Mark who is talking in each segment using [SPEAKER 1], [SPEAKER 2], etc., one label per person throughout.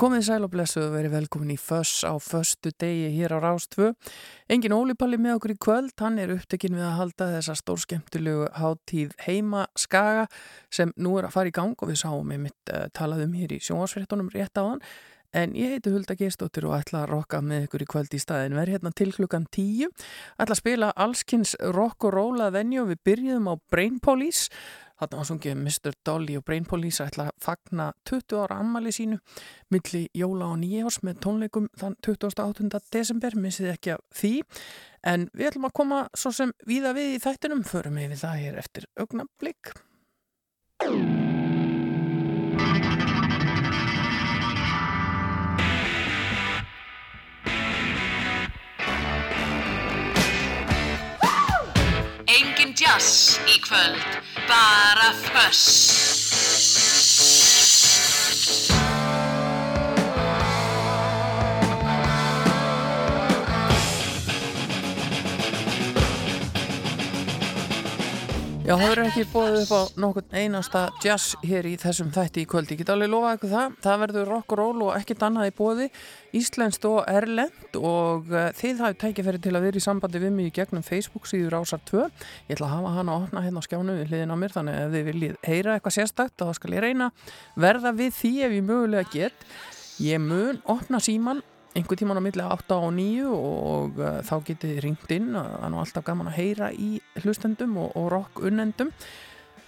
[SPEAKER 1] komið sæl og blessu og verið velkomin í Föss á föstu degi hér á Rástvö. Engin Ólipalli með okkur í kvöld, hann er upptekinn við að halda þessa stórskemmtilegu háttíð heima skaga sem nú er að fara í gang og við sáum við mitt uh, talað um hér í sjónvarsfréttunum rétt á hann. En ég heiti Hulda Geistóttir og ætla að rocka með ykkur í kvöld í staðin. Verð hérna til klukkan tíu. Ætla að spila allskins rock og roll að venju við byrjuðum á Brain Police. Þarna var sungið Mr. Dolly og Brain Police ætla að fagna 20 ára ammali sínu milli jóla og nýjárs með tónleikum þann 28. desember, missið ekki af því. En við ætlum að koma svo sem víða við í þættinum, förum við það hér eftir augnablík.
[SPEAKER 2] Jazz í kvöld, bara föss.
[SPEAKER 1] Já, það verður ekki bóðið upp á nokkurn einasta jazz hér í þessum þætti í kvöld. Ég get alveg lofað ykkur það. Það verður rock og roll og ekkert annað í bóði, íslenskt og erlend og uh, þið hafið tækifæri til að vera í sambandi við mig í gegnum Facebook síður ásar 2. Ég ætla að hafa hana að opna hérna á skjánu við hliðin á mér þannig að ef þið viljið heyra eitthvað sérstakt þá skal ég reyna verða við því ef ég mögulega get. Ég mun opna síman einhver tíman á milli 8 og 9 og uh, þá getið ringt inn. Það er nú alltaf gaman að heyra í hlustendum og, og rock unnendum.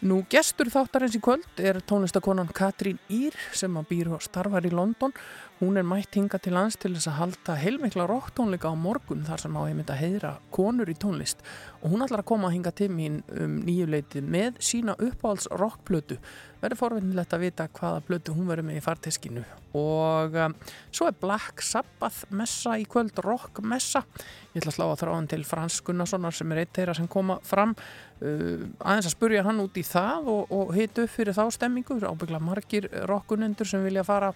[SPEAKER 1] Nú gestur þáttarins í kvöld er tónlistakonan Katrín Ír sem að býr og starfar í London Hún er mætt hinga til lands til þess að halda heilmikla rocktónleika á morgun þar sem á einmitt að heyra konur í tónlist og hún ætlar að koma að hinga til mín um nýjuleitið með sína uppáhalds rockplötu. Verður forvinnilegt að vita hvaða plötu hún verður með í farteskinu og um, svo er Black Sabbath messa í kvöld, rock messa. Ég ætla að slá að þráðan til Frans Gunnarssonar sem er eitt þeirra sem koma fram uh, aðeins að spurja hann út í það og, og hitu upp fyrir þá stemmingu, ábyggla margir rockunendur sem vilja fara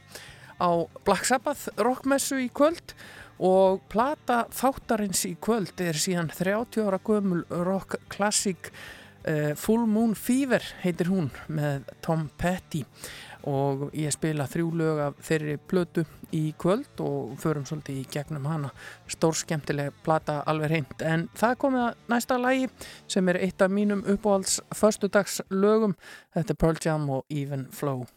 [SPEAKER 1] á Black Sabbath rockmessu í kvöld og plata þáttarins í kvöld er síðan 30 ára gömul rock klassík uh, Full Moon Fever heitir hún með Tom Petty. Og ég spila þrjú lög af þeirri plötu í kvöld og förum svolítið í gegnum hana. Stór skemmtileg plata alveg reynd en það komið að næsta lægi sem er eitt af mínum uppáhalds förstudags lögum, þetta er Pearl Jam og Even Flow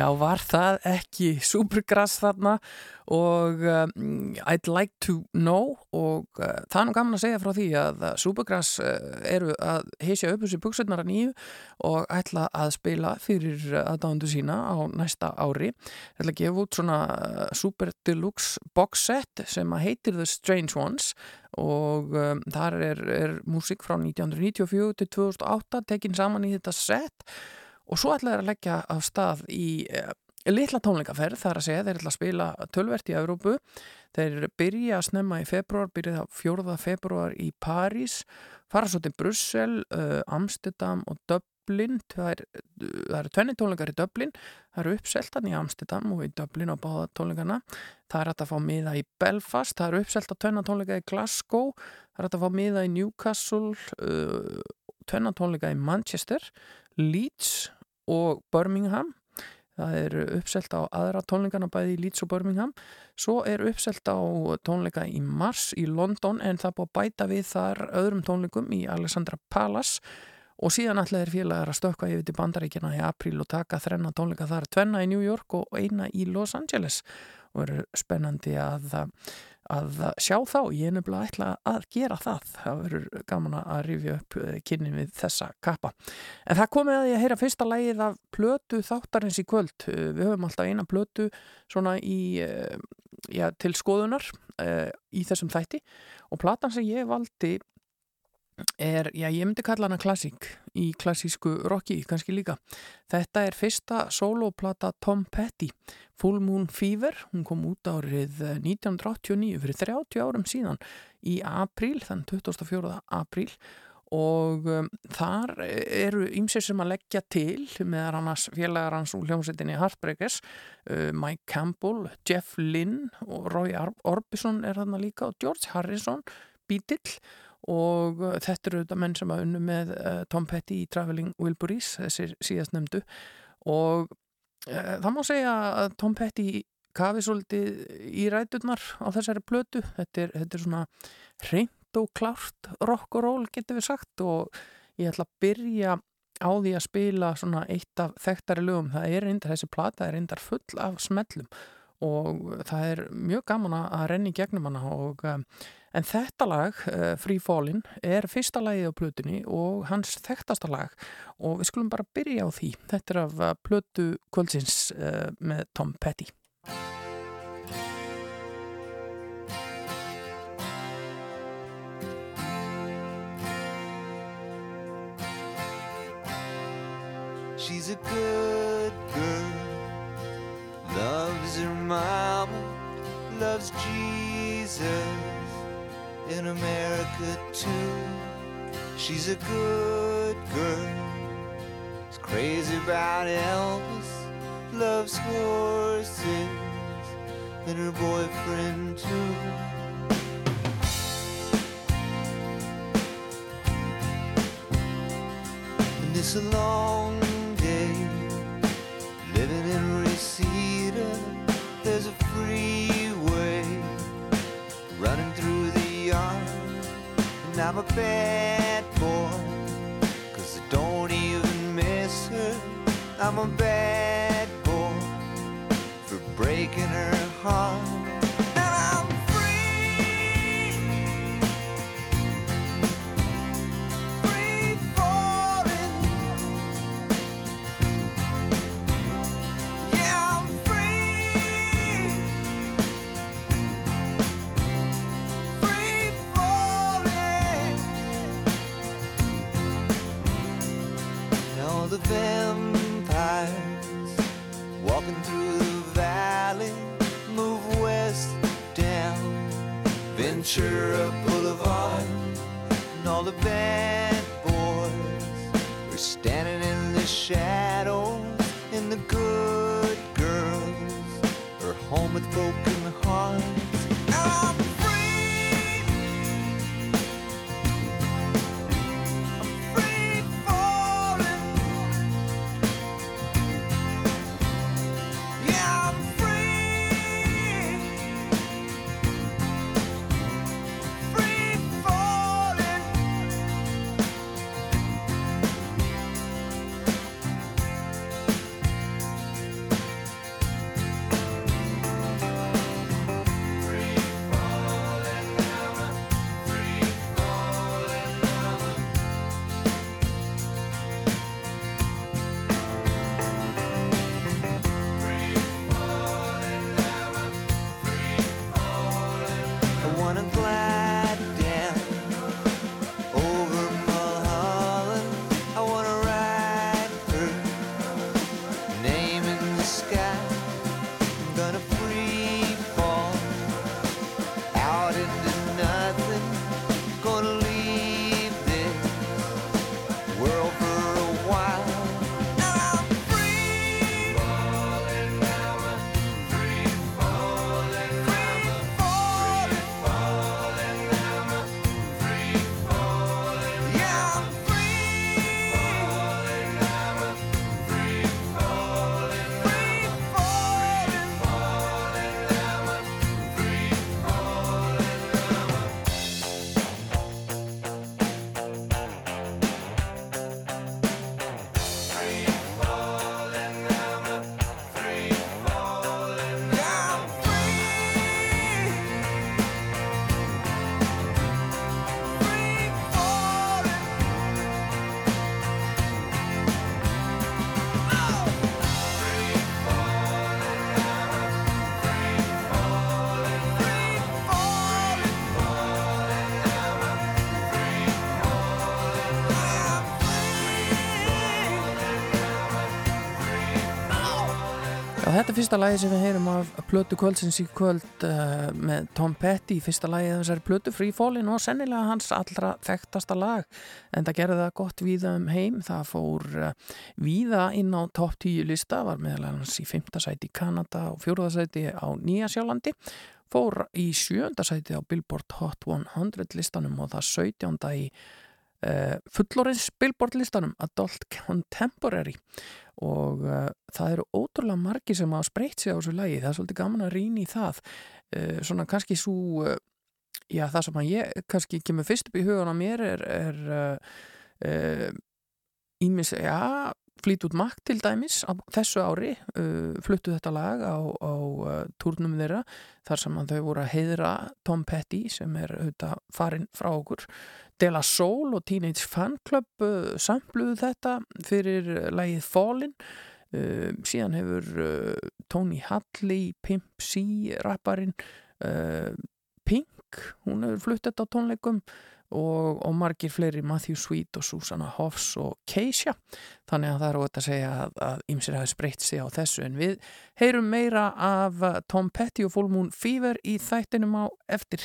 [SPEAKER 1] Já, var það ekki Supergrass þarna og um, I'd like to know og uh, það er nú gaman að segja frá því að uh, Supergrass uh, eru að heisja upp þessi buksunar að nýju og ætla að spila fyrir aðdándu sína á næsta ári. Ætla að gefa út svona Super Deluxe box set sem að heitir The Strange Ones og um, þar er, er músík frá 1994 til 2008 tekin saman í þetta set og svo ætla þeir að leggja af stað í uh, litla tónleikaferð þar að segja þeir ætla að spila tölvert í Európu þeir byrja að snemma í februar byrja það 4. februar í París fara svo til Brussel uh, Amsterdam og Dublin. Það er, það eru tvenni tónleikar í Dublin. Það eru uppseltan í Amsterdam og í Dublin á báða tónleikana það er að fá miða í Belfast það eru uppselt að tvenna tónleika í Glasgow. Það er að fá miða í Newcastle uh, tvenna tónleika í Manchester. Leeds og Birmingham. Það er uppselt á aðra tónleikana bæði í Leeds og Birmingham. Svo er uppselt á tónleika í Mars í London en það búið að bæta við þar öðrum tónleikum í Alexandra Palace. Og síðan allir félagar að stökka yfir til bandaríkjana í april og taka þrenna tónleika þar tvenna í New York og eina í Los Angeles. Og er spennandi að, að sjá þá. Ég er nefnilega ætla að gera það. Það verður gaman að rifja upp eh, kynni við þessa kappa. En það komið að ég að heyra fyrsta lægið af plötu þáttarins í kvöld. Eh, við höfum alltaf eina plötu svona í eh, já, til skoðunar í þessum þætti. Og platan sem ég valdi er, já ég myndi kalla hana klassík í klassísku rocki kannski líka. Þetta er fyrsta soloplata Tom Petty Full Moon Fever, hún kom út árið 1989 fyrir 30 árum síðan í apríl, þann 24. apríl og um, þar eru ýmsir sem að leggja til með annars félagar hans úr hljómsveitinni Heartbreakers uh, Mike Campbell, Jeff Lynne og Roy Orbison er þarna líka og George Harrison, Beatle og uh, þetta eru þetta menn sem að unnu með uh, Tom Petty í Traveling Wilburys þessir síðast nefndu og uh, það má segja að Tom Petty kafi svolítið í ræturnar á þessari plötu. Þetta er, þetta er svona reynd og klárt rock og roll getur við sagt. Og ég ætla að byrja á því að spila svona eitt af þekktari lögum, það er reyndar þessi plata er reyndar full af smellum. Og það er mjög gaman að renni gegnum hana og um, En þetta lag, uh, Free Fallin, er fyrsta lagið á plötunni og hans þekktasta lag og við skulum bara byrja á því. Þetta er af uh, plötu kvöldsins uh, með Tom Petty.
[SPEAKER 3] She's a good girl Loves her mama Loves Jesus in America too. She's a good girl. She's crazy about Elvis, loves horses, and her boyfriend too. And it's a long I'm a bad boy, cause I don't even miss her. I'm a bad boy for breaking her heart. Vampires walking through the valley move west down Ventura Boulevard. And all the bad boys are standing in the shadows, and the good girls are home with broken hearts. I'm
[SPEAKER 1] fyrsta lagi sem við heyrum af Plötu kvöldsins í kvöld uh, með Tom Petty, fyrsta lagi af þessari Plötu Free Fallin og sennilega hans allra þekktasta lag en það gerði það gott víða um heim það fór uh, víða inn á top 10 lista, var meðal hans í 5. sæti í Kanada og 4. sæti á Nýja Sjálandi fór í 7. sæti á Billboard Hot 100 listanum og það 17. í uh, fullorins Billboard listanum Adult Contemporary og uh, það eru ótrúlega margi sem hafa spreytt sig á þessu lagi, það er svolítið gaman að rýna í það. Uh, svona kannski svo uh, já það sem að ég kannski kemur fyrst upp í hugan á mér er, ímis, já Fleetwood Mac til dæmis. Á þessu ári fluttu þetta lag á, á turnum þeirra þar sem þau voru að heiðra Tom Petty sem er auðvitað farin frá okkur De La Soul og Teenage Fan Club uh, sampluðu þetta fyrir lægið Fallin. Uh, síðan hefur uh, Tony Hadley, Pimp C rapparinn uh, Pink, hún hefur flutt þetta á tónleikum og, og margir fleiri Matthew Sweet og Susanna Hoffs og Keisha. Þannig að það er ótaf að segja að, ymsir hafi spreytt sig á þessu en við heyrum meira af Tom Petty og Full Moon Fever í þættinum á eftir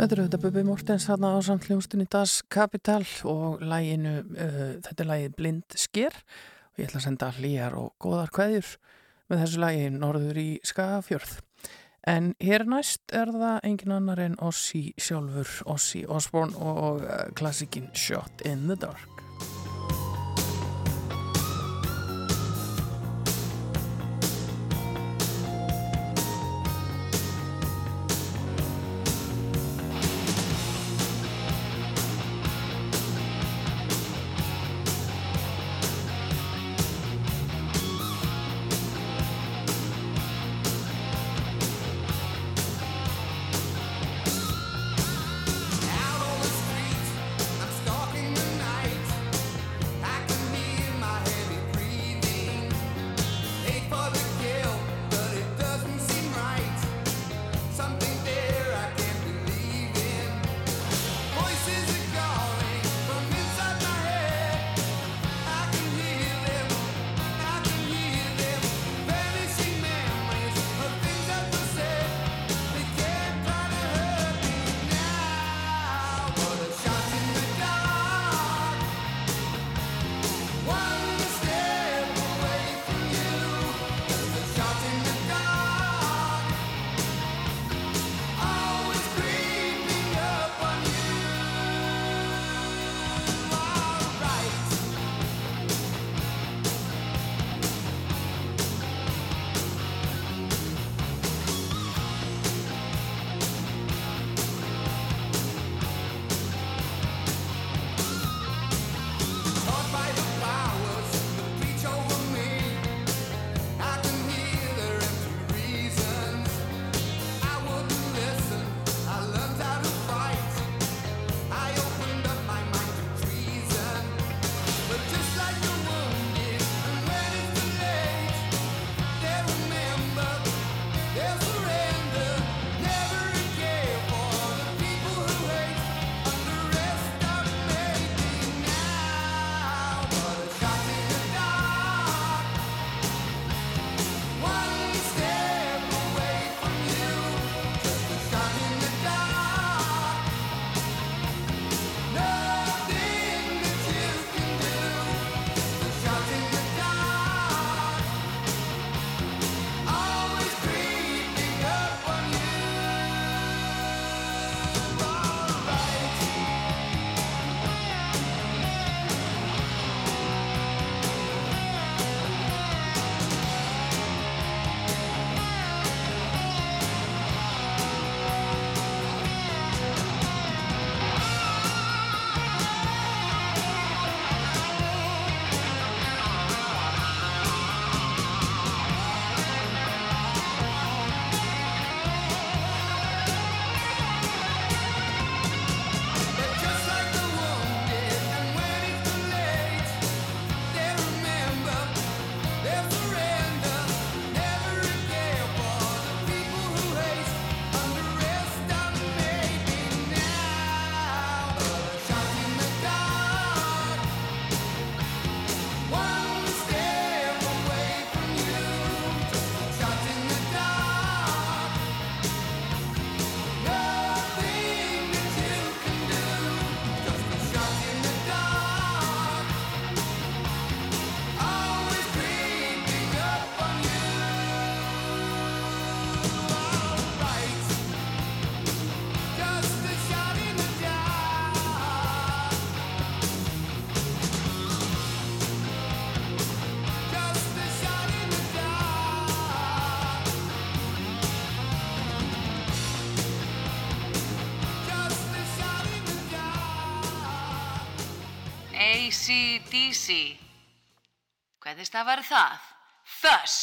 [SPEAKER 2] Þetta eru þetta Bubi Mortens hérna á samt hljóstunni Das Kapital og læginu, uh, þetta er lægið Blind Sker og ég ætla að senda hlýjar og góðar hvaðjur með þessu lægi Norður í Skafjörð. En hér næst er það engin annar en Ossi sjálfur, Ossi Osborn og uh, klassikinn Shot in the Dark.
[SPEAKER 4] ACDC. Hvernig stafar það? Þöss.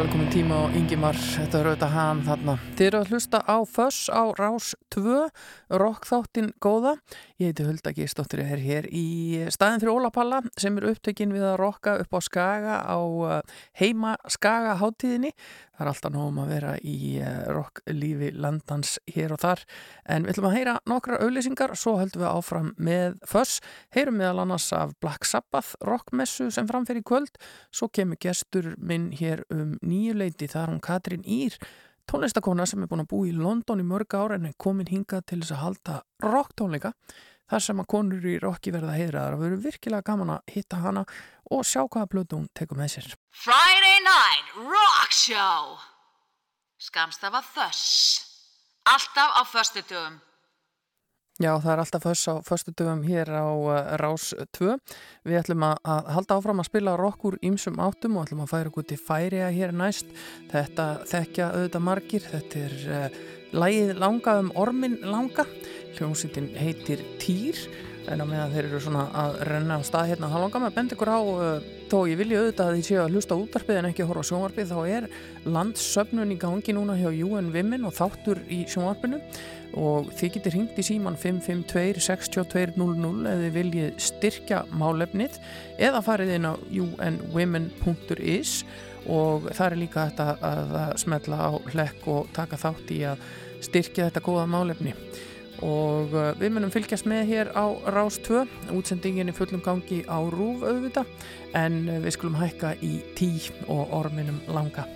[SPEAKER 1] Donald tíma á Ingimar, þetta er auðvitað hann þarna. Þið eru að hlusta á Föss á Rás 2, rockþáttin góða. Ég heiti Hulda Gistóttir, ég er hér í staðin fyrir Ólapalla sem er upptökin við að rokka upp á Skaga á uh, heima Skaga háttíðinni. Það er alltaf nógum að vera í uh, rocklífi landans hér og þar. En við ætlum að heyra nokkrar auðlýsingar, svo höldum við áfram með Föss. Heyrum meðal annars af Black Sabbath rockmessu sem framfer í kvöld. Svo kemur gestur minn hér um nýju leiti, það er hún Katrín Ír, tónlistakona sem er búin að búa í London í mörg ára en er komin hingað til þess að halda rocktónleika. Þar sem að konur í rocki verða heiðraðar og verður virkilega gaman að hitta hana og sjá hvaða blötu hún tekur með sér.
[SPEAKER 2] Friday Night Rock Show Skamstafa Þöss Alltaf á föstudögum
[SPEAKER 1] Já, það er alltaf föss á föstu dögum hér á uh, Rás 2. Við ætlum að, að halda áfram að spila rock úr ýmsum áttum og ætlum að færa okkur til færiða hér næst. Þetta þekkja auðvitað margir. Þetta er uh, lægið langa um ormin langa. Hljómsýttin heitir Týr en á meðan þeir eru svona að renna af stað hérna, þá langar maður að benda ykkur á uh, þó ég vilji auðvitað að því séu að hlusta á útvarpið en ekki að horfa á sjónvarpið, þá er landsöfnun í gangi núna hjá UN Women og þáttur í sjónvarpinu og þið getur hringt í síman 552 6200 eða þið viljið styrkja málefnið eða farið inn á unwomen.is og það er líka þetta að, smetla á hlekk og taka þátt í að styrkja þetta góða málefni. Og uh, við munum fylgjast með hér á Rás 2 útsendingin er fullum gangi á Rúf auðvita en uh, við skulum hækka í tí og orminum langa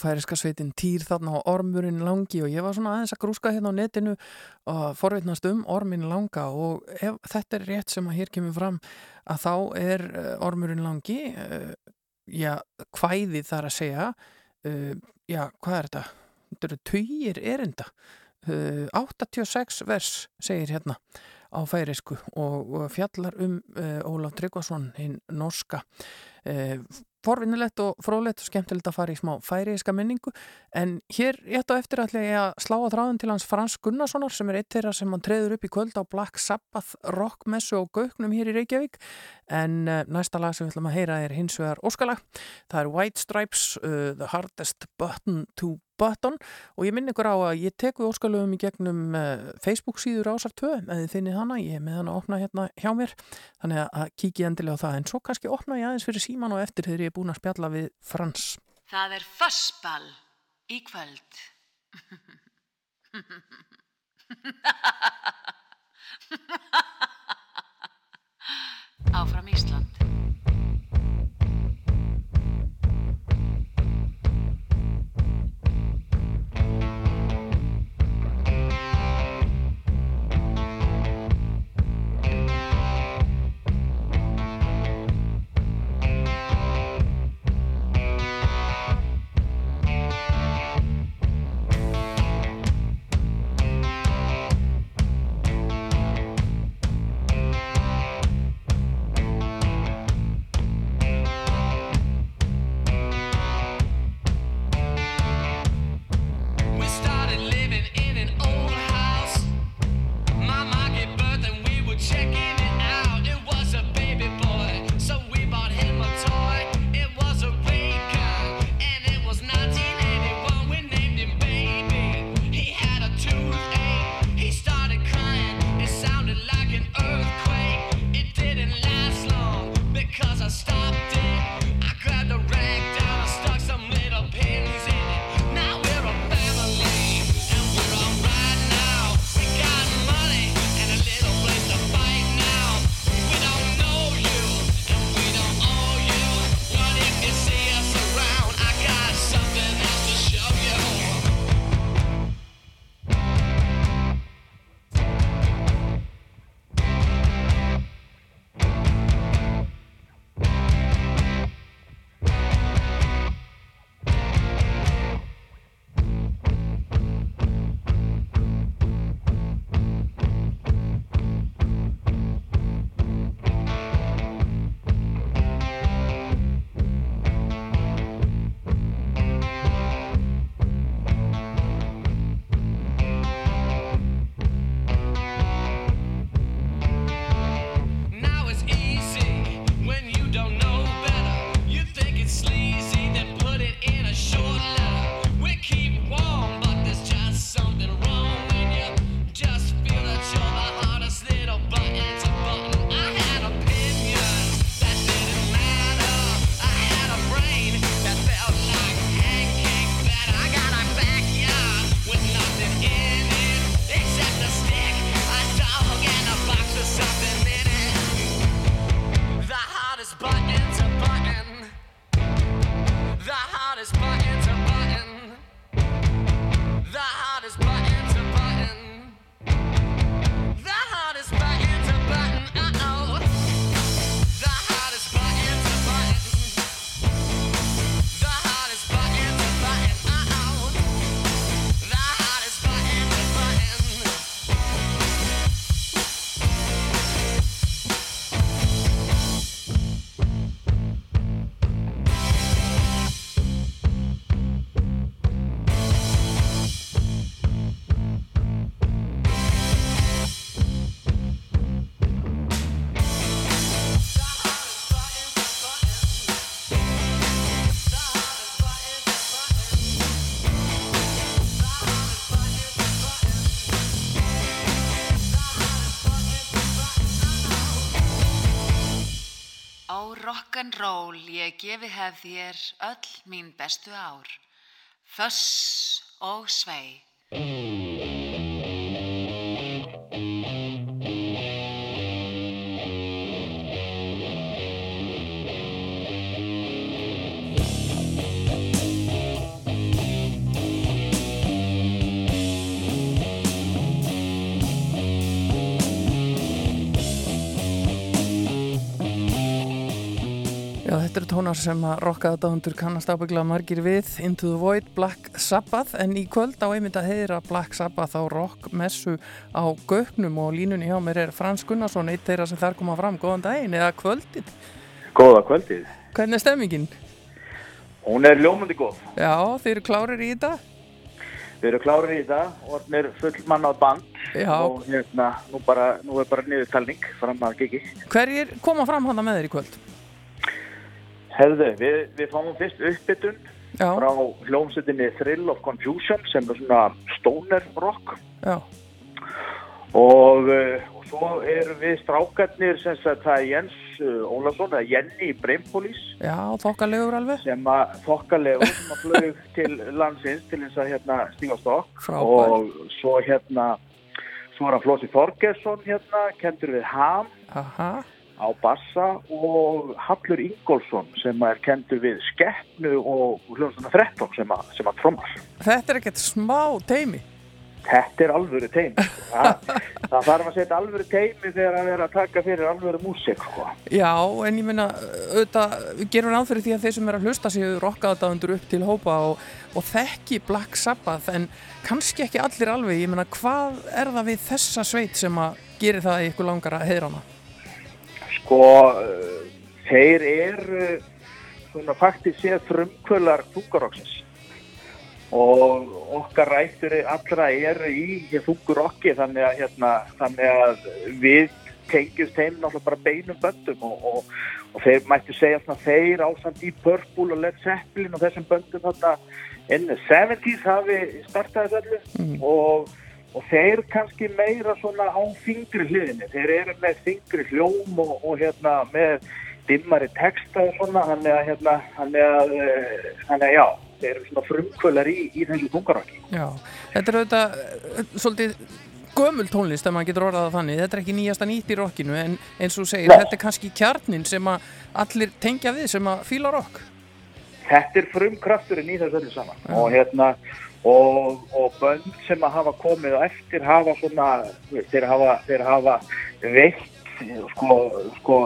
[SPEAKER 1] færiska sveitin Týr þarna á Ormurinn langi og ég var svona aðeins að grúska hérna á netinu og forveitnast um Orminn langa og ef þetta er rétt sem að hér kemur fram að þá er uh, Ormurinn langi uh, já, hvæði þar að segja uh, já, hvað er þetta? Þetta eru töyir erinda uh, 86 vers segir hérna á færisku og, og fjallar um uh, Ólaf Tryggvason hinn norska uh, forvinnilegt og fróðlegt og skemmtilegt að fara í smá færiðiska minningu. En hér rétt á eftir ég að slá að þráðum til hans Frans Gunnarssonar sem er eitt þeirra sem hann treður upp í kvöld á Black Sabbath rockmessu og gögnum hér í Reykjavík. En uh, næsta lag sem við ætlum að heyra er hins vegar óskalag. Það er White Stripes uh, The Hardest Button to Button og ég minn ykkur á að ég tek við óskalöfum í gegnum uh, Facebook síður ásar 2 eða þið finnið hana, ég er með hana að opna hérna hjá mér þannig að kíkja endilega á það en svo kannski opna ég aðeins fyrir síman og eftir þegar ég er búin að spjalla við Frans
[SPEAKER 2] Það er fössball í kvöld. Áfram Ísland. Rock'n'roll, ég gefi hef þér öll mín bestu ár. Föss og svei.
[SPEAKER 1] Tónar sem að rockaða dáðundur kannast ábyggla margir við Into the Void, Black Sabbath en í kvöld á einmitt að heyra Black Sabbath á rockmessu á gögnum og línunni hjá mér er Frans Gunnarsson eitt þeirra sem þar koma fram, góðan daginn eða kvöldið,
[SPEAKER 5] Góða kvöldið.
[SPEAKER 1] hvernig er stemmingin?
[SPEAKER 5] Hún er ljómandi góð.
[SPEAKER 1] Já, þeir eru klárir í þetta
[SPEAKER 5] Við erum klárið í þetta hann er full mann á band
[SPEAKER 1] Já.
[SPEAKER 5] og hérna, nú, bara, nú er bara niðurtalning fram að gigi.
[SPEAKER 1] Hverjir koma fram hana með þér í kvöld?
[SPEAKER 5] Herðu, við, við fáum fyrst uppbytun
[SPEAKER 1] Já,
[SPEAKER 5] frá hljómsveitinni Thrill of Confusion sem er svona stoner rock. Og, uh, og svo erum við strákarnir sem sagt það er Jens uh, Ólafsson eða Jenny Breimpolís
[SPEAKER 1] já, þokkalegur alveg.
[SPEAKER 5] Sem að þokkalegu sem að flög til landsins til þess að hérna stíga á stokk.
[SPEAKER 1] Frábær.
[SPEAKER 5] og svo hérna svo er hann Flósi Þorgesson hérna kendur við Ham.
[SPEAKER 1] Aha,
[SPEAKER 5] á bassa og Hallur Ingólfsson sem er kendur við Skeppnu og hljóðsuna 13 sem að, sem að trommar
[SPEAKER 1] þetta er ekkert smá teimi
[SPEAKER 5] Þetta er alvöru teimi það, það þarf að setja alvöru teimi þegar að vera að taka fyrir alvöru músík sko.
[SPEAKER 1] Já, en ég meina, auðvitað, við gerum ráð fyrir því að þeir sem er að hlusta séu rockaðadáðundur upp til hópa og, og þekki Black Sabbath, en kannski ekki allir alveg, ég meina, hvað er það við þessa sveit sem að gerir það í ykkur langar að heyra hana?
[SPEAKER 5] Sko uh, þeir eru svona faktið séð frumkvölar þungaroksins og okkar rættur allra eru í þungurokki þannig að hérna, þannig að við tengjumst þeim náttúrulega bara beinum böndum og, og, og þeir mættu segja svona þeir ásand í Purple og Led Zeppelin og þessum böndum þarna. The 70s hafi startað þessu öllu og, og þeir kannski meira svona á þingri hliðinni. Þeir eru með þingri hljóm og, og hérna með dimmari texta og svona. Þannig að hérna þannig að, eh, þannig að já þeir eru svona frumkvölar í, í þessu tungarokki
[SPEAKER 1] Já, þetta er auðvitað eh, svolítið gömul tónlist ef maður getur orðað þannig, þetta er ekki nýjasta nýtt í rockinu en eins og segir,
[SPEAKER 5] Nei.
[SPEAKER 1] þetta er kannski kjarnin sem að allir tengja við sem að fíla rock.
[SPEAKER 5] Þetta er frumkrafturinn í þessu öllu saman. Og hérna og, og bönd sem að hafa komið á eftir hafa svona þeir hafa, þeir hafa veitt sko, sko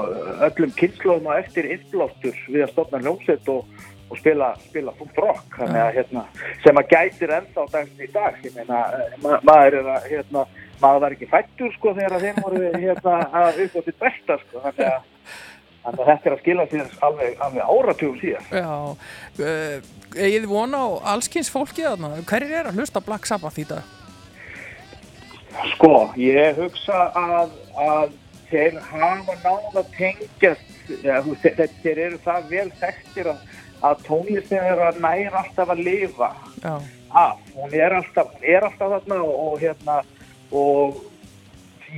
[SPEAKER 5] öllum kynnslóðum á eftir innblástur við að stofna hljómsveit og, og spila, spila fúnt rock. Að hérna sem að gætir enda á daginn í dag. Ég meina, eh, ma maður er að hérna, maður var ekki fættur sko þegar þeim voru hérna að upp á til besta sko. Þannig að Þannig að þetta er að skila sér alveg, alveg áratugum síðan.
[SPEAKER 1] Já, uh, ég vona á allskins fólki þarna, hverjir er að hlusta Black Sabbath í dag?
[SPEAKER 5] Sko, ég hugsa að, að þeir hafa náða tengjast, ja, þeir, eru það vel þekktir að, að tónlistin er að næra alltaf að lifa
[SPEAKER 1] Já,
[SPEAKER 5] af. Hún er alltaf, er alltaf þarna og, og hérna, og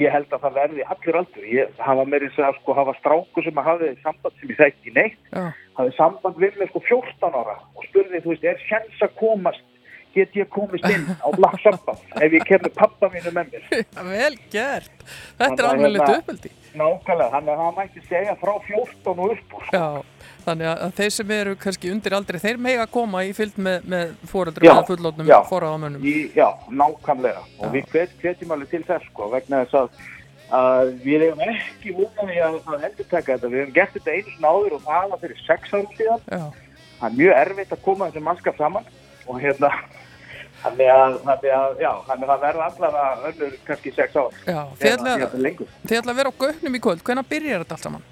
[SPEAKER 5] ég held að það verði allir aldur. Ég hafa meiri þess að sko hafa stráku sem að hafi samband sem ég þekki neitt,
[SPEAKER 1] já,
[SPEAKER 5] hafi samband við mig sko 14 ára og spurði, þú veist, er sjens að komast, get ég komist inn á Black Sabbath ef ég kemur pappa mínu með mér.
[SPEAKER 1] vel gert Þetta er
[SPEAKER 5] að
[SPEAKER 1] alveg litt
[SPEAKER 5] hérna-
[SPEAKER 1] uppöldi
[SPEAKER 5] Nákvæmlega, þannig að það mætti segja frá 14 og upp.
[SPEAKER 1] Já, þannig að þeir sem eru kannski undir aldrei, þeir mega koma í fylgd með, með eða fullotnum
[SPEAKER 5] já.
[SPEAKER 1] foráðamönnum
[SPEAKER 5] já, nákvæmlega. Og
[SPEAKER 1] Já.
[SPEAKER 5] við hvet, hvetjum alveg til þess, sko, vegna þess að, að við hefum ekki múnaði að, að endur taka þetta. Við hefum gert þetta einu svona áður og það var fyrir sex árum síðan. Það er mjög erfitt að koma þessi mannskap saman og hérna, þannig að, að, já, þannig að það verða allavega önnur kannski sex ár.
[SPEAKER 1] já, þið
[SPEAKER 5] Eða-
[SPEAKER 1] ætla,
[SPEAKER 5] eða lengur.
[SPEAKER 1] þið ætla að vera á gögnum í kvöld, hvenær byrjar þetta allt saman?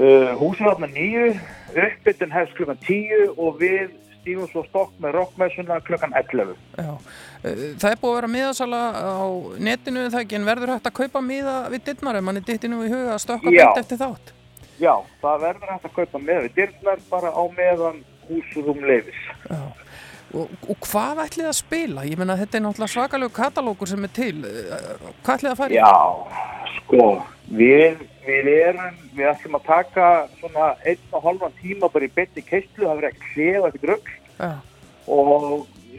[SPEAKER 5] Uh, húsið átna nýju, uppbytun hefst klukkan tíu og við stífum svo stokk með rockmessuna klukkan 11.
[SPEAKER 1] Já, Eh, það er búið að vera miðasala á netinu en það ekki, en verður hægt að kaupa miða við dittnar ef mann er dittinu í huga að stökka
[SPEAKER 5] Já.
[SPEAKER 1] beint eftir þátt?
[SPEAKER 5] Já, það verður hægt að kaupa með við dyrnar bara á meðan húsum leifis.
[SPEAKER 1] Já. Og, og hvað ætlið að spila? Ég meina þetta er náttúrulega svakalegu katalókur sem er til. Eh, Hvað ætlið að fara?
[SPEAKER 5] Já, sko, við, við erum, við ætlum að taka svona einn og halvan tíma bara í betni keistlu, það verður ekki hliða ekkert rugg
[SPEAKER 1] Já,
[SPEAKER 5] og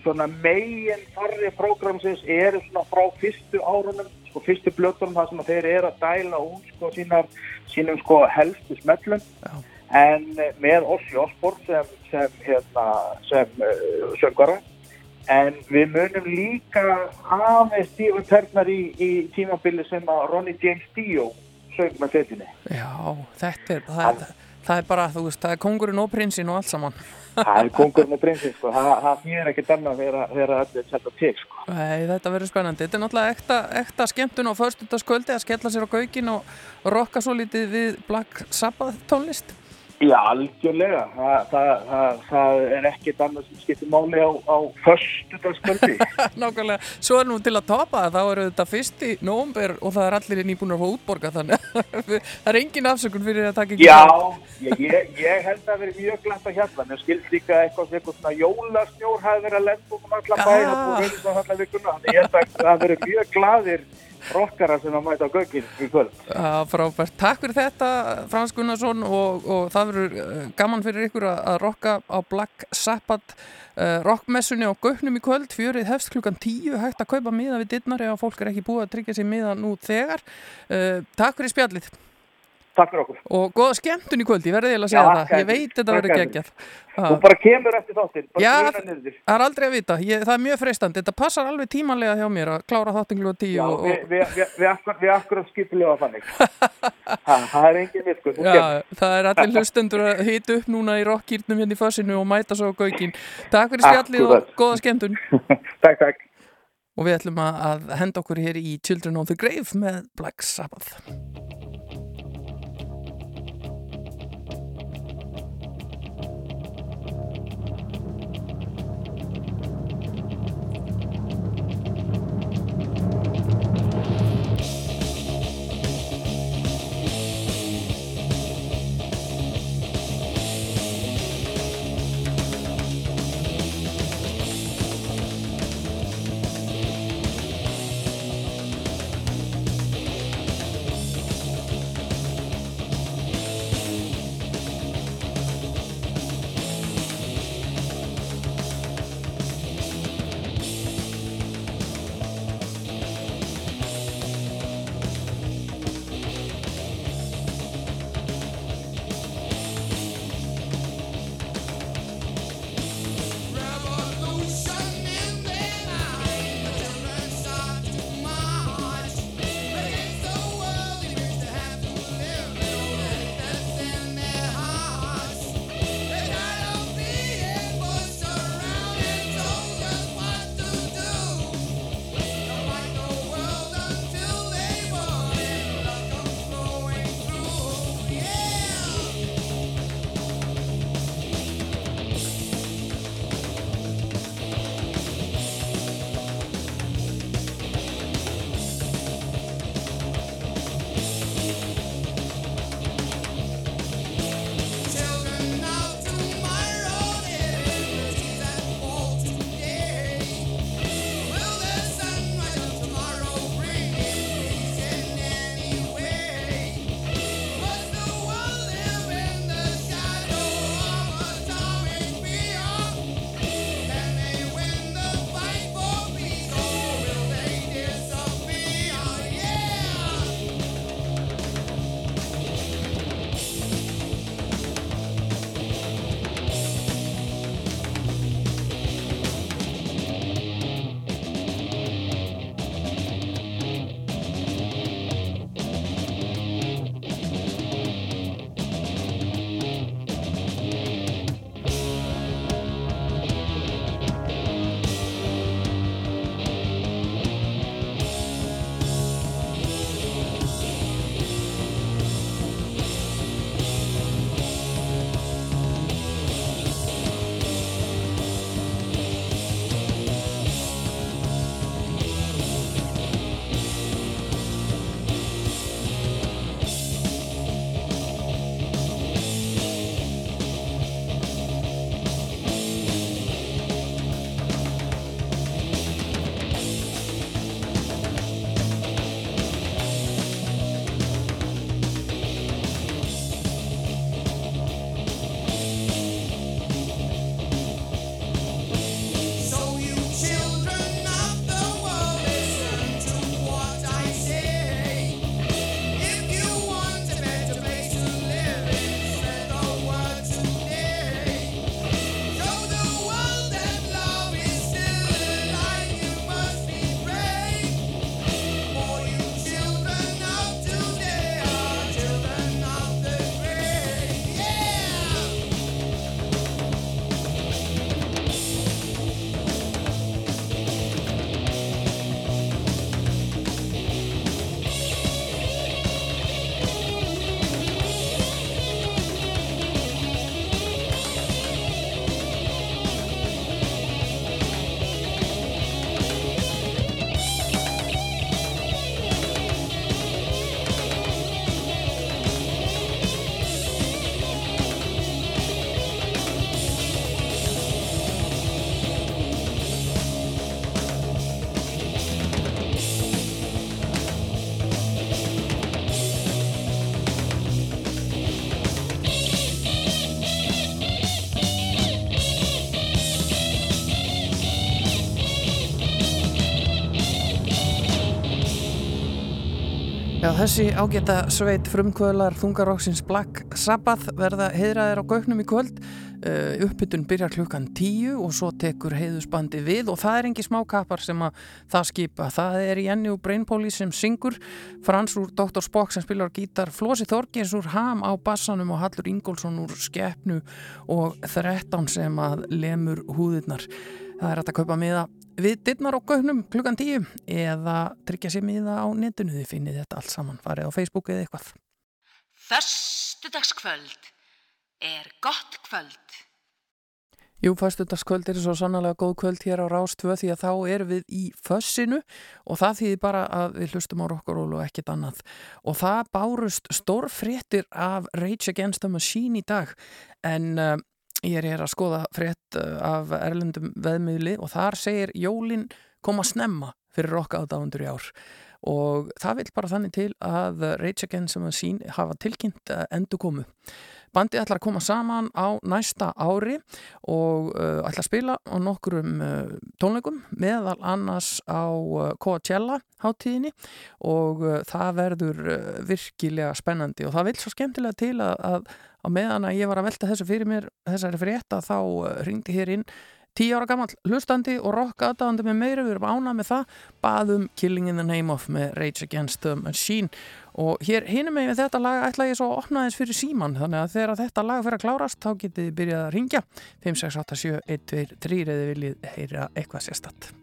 [SPEAKER 5] svona megin farri prógramsins eru svona frá fyrstu árunum, sko fyrstu blötunum þar sem þeir eru að dæla út sko sínar, sínum sko helstu smellum
[SPEAKER 1] Já.
[SPEAKER 5] En eh, með Ossi Osborn sem, sem hérna, sem uh, söngara en við munum líka aðeins Stephen Ternar í, í tímabili sem að Ronnie James Dio söng með fettinni.
[SPEAKER 1] já þetta er, það, það er bara, þú veist, það er kongurinn og prinsinn og allt saman.
[SPEAKER 5] Það er kongurinn og prinsinn, sko. Það, það þýðir ekkert annað þegar allir setja til, sko.
[SPEAKER 1] Nei, þetta verður spennandi. Þetta er náttúrulega ekta, ekta skemmtun á föstudagskvöldi að skella sér á gaukin og rokka svo lítið við Black Sabbath tónlist.
[SPEAKER 5] Já, algjörlega. Það, það, það, það er ekkert annað sem skiptir máli á, á föstudagskvöldi.
[SPEAKER 1] Nákvæmlega, svo er nú til að topa það, þá eru þetta fyrst í nómber og það er allir nýbúin að fá útborga þannig að það er engin afsökun fyrir að taka ekki
[SPEAKER 5] Já, ég, ég, ég held að vera mjög glænt að hérna. Mér skild líka eitthvað eitthvað svona jólasnjór hafi verið að lenda um allan bæn og búið verið svona allan vikuna. Ég held að það verið mjög glaðir rockara sem að mæta á göngin í kvöld.
[SPEAKER 1] Já, frábært. Takk fyrir þetta, Frans Gunnarsson og, og það verður uh, gaman fyrir ykkur að, rokka á Black Sabbath uh, rockmessunni á Gauknum í kvöld. Fjörið hefst klukkan tíu, hægt að kaupa miða við dittnari ef fólk er ekki búið að tryggja sér miða nú þegar. Uh, takk fyrir spjallið
[SPEAKER 5] Takk fyrir okkur.
[SPEAKER 1] og góða skemmtun í kvöld, ég verði eiginlega að segja
[SPEAKER 5] Já,
[SPEAKER 1] það. Ég veit þetta verður geggjað.
[SPEAKER 5] Þú
[SPEAKER 1] Já.
[SPEAKER 5] bara kemur eftir þáttinn, bara
[SPEAKER 1] Já,
[SPEAKER 5] gruna niður.
[SPEAKER 1] Það er aldrei að vita, ég, það er mjög freistandi, þetta passar alveg tímanlega hjá mér að klára þáttinglu og tíu
[SPEAKER 5] Já,
[SPEAKER 1] og,
[SPEAKER 5] við, við, við, við, akkur, akkurat skipilega þannig. ha, það er engin
[SPEAKER 1] Já,
[SPEAKER 5] kemur.
[SPEAKER 1] það er allir hlustendur að hita upp núna í rockýrnum hérna í fössinu og mæta svo á gaukin. Takk fyrir spjallið og
[SPEAKER 5] Akkurat.
[SPEAKER 1] góða skemmtun.
[SPEAKER 5] takk, takk.
[SPEAKER 1] Og við ætlum að að henda okkur hér í Children of the Grave með Black Sabbath. Þessi ágæta sveit frumkvöðlar þungaróksins Black Sabbath verða heiðraðir á gögnum í kvöld. Uh, uppbytun byrjar klukkan tíu og svo tekur heiðusbandi við og það er engi smákappar sem að það skipa. Það er Jenny og Brainpoli sem syngur, Frans úr Dr. Spock sem spilar gítar, Flósi Þorgins úr Ham á bassanum og Hallur Ingólfsson úr Skeppnu og 13 sem að lemur húðirnar. Það er að kaupa miða við dittnar á gögnum klukkan tíu eða tryggja sér miða á netinu þið finnið þetta allt saman, farið á Facebook eða eitthvað.
[SPEAKER 6] Föstudagskvöld er gott kvöld.
[SPEAKER 1] Jú, fæstundagskvöld er svo sannlega góð kvöld hér á Rástvö því að þá erum við í fössinu og það þýðir bara að við hlustum á rock'n'roll og ekkit annað. Og það bárust stórfréttir af Rage Against the Machine í dag en uh, ég er hér að skoða frétt uh, af erlendum veðmiðli og þar segir Jólin koma snemma fyrir rocka ádáðundur í ár og það vil bara þannig til að Rage Against the Machine hafa tilkynnt uh, endur komu. Bandið ætlar að koma saman á næsta ári og uh, ætlar að spila á nokkurum tónleikum meðal annars á Coachella hátíðinni og það verður virkilega spennandi og það vil svo skemmtilega til að, að meðan að ég var að velta þessu fyrir mér þessari frétta þá uh, ringdi hér inn Tíu ára gammal hlustandi og rock aðdáðandi með meira, við erum ánað með það. Baðum Killing in the Name of með Rage Against the Machine. Og hér hinum með þetta lag ætla ég svo að opna þess fyrir síman þannig að þegar þetta lag fyrir að klárast þá getið þið byrjað að ringja 5, 6, 8, 7, 1, 2, 3 eða viljið heyra eitthvað sérstatt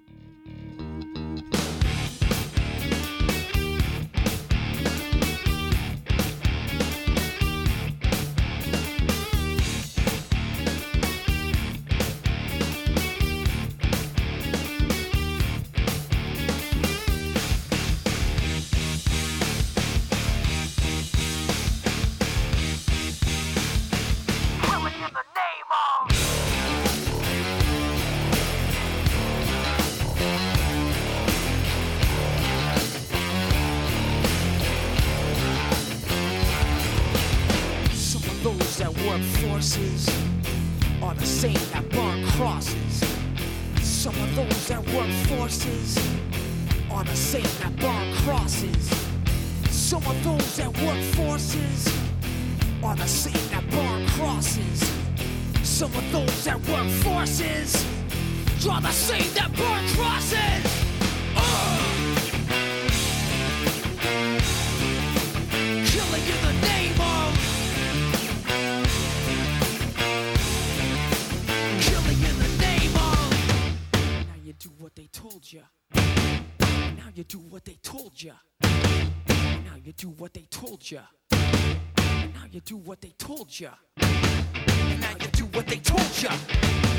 [SPEAKER 2] told you. Now you do what they told you.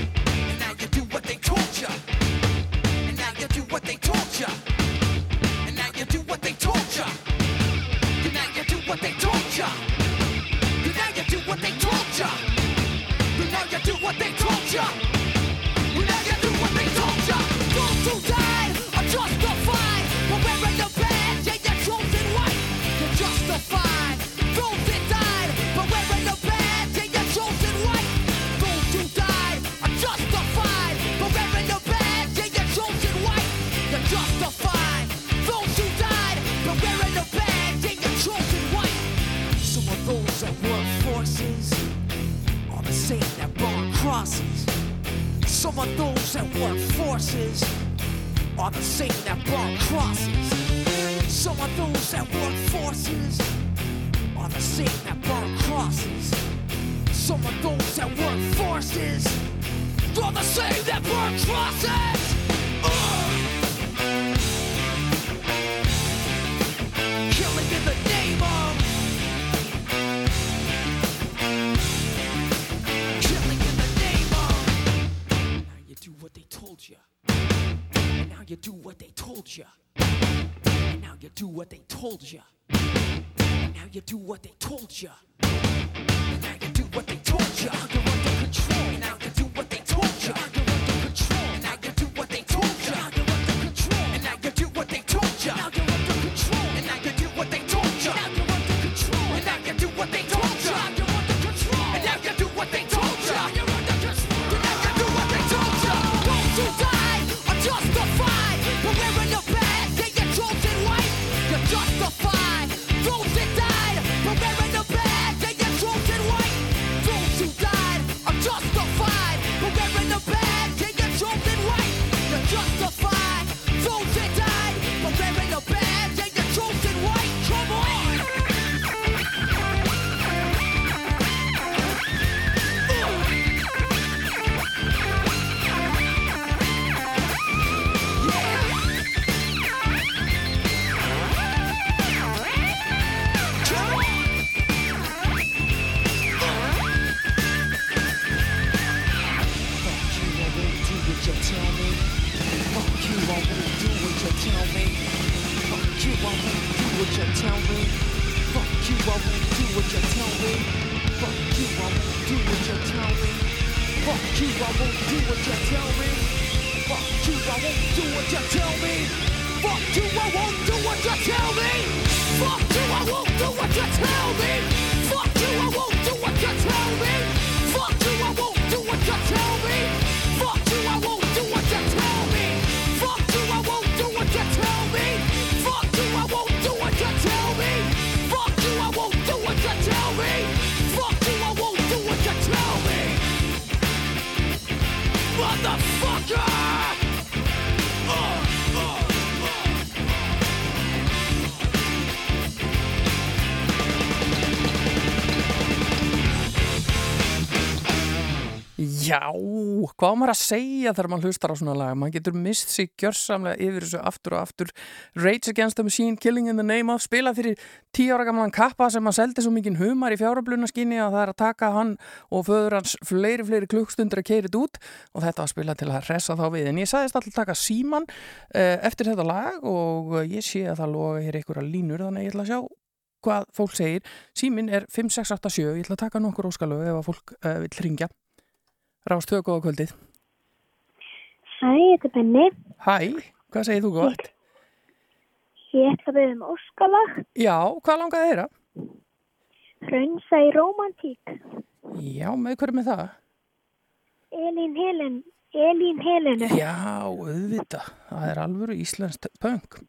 [SPEAKER 2] Are the same that burn crosses. Some of those that work forces are the same that burn crosses. Some of those that work forces are the same that burn crosses.
[SPEAKER 1] Já, hvað maður að segja þegar maður hlustar á svona lag? Maður getur mist sig gjörsamlega yfir þessu aftur og aftur. Rage Against the Machine, Killing in the Name of, spila fyrir tíu ára gamlan kappa sem að seldi svo mikinn humar í fjárablunarskinni að það er að taka hann og föður hans fleiri, fleiri klukkstundur að keirið út og þetta var spila til að hressa þá við. En ég sagðist alltaf taka síman uh, eftir þetta lag og ég sé að það loga hér einhverja línur þannig ég ætla að sjá hvað fólk segir. Símin er 5687, ég ætla að taka nokkur óskalög ef að fólk uh, vil ringja. Rástöðu góða kvöldið.
[SPEAKER 7] Hæ, þetta er Benni.
[SPEAKER 1] Hæ, hvað segir þú gott?
[SPEAKER 7] Ég ætla að byrja um óskalag.
[SPEAKER 1] Já, hvað langaði þeirra?
[SPEAKER 7] Hrönsa í romantík.
[SPEAKER 1] Já, með hverju með það?
[SPEAKER 7] Elín Helen. Elín Helenu.
[SPEAKER 1] Já, auðvitað. Það er alvöru íslenskt punk.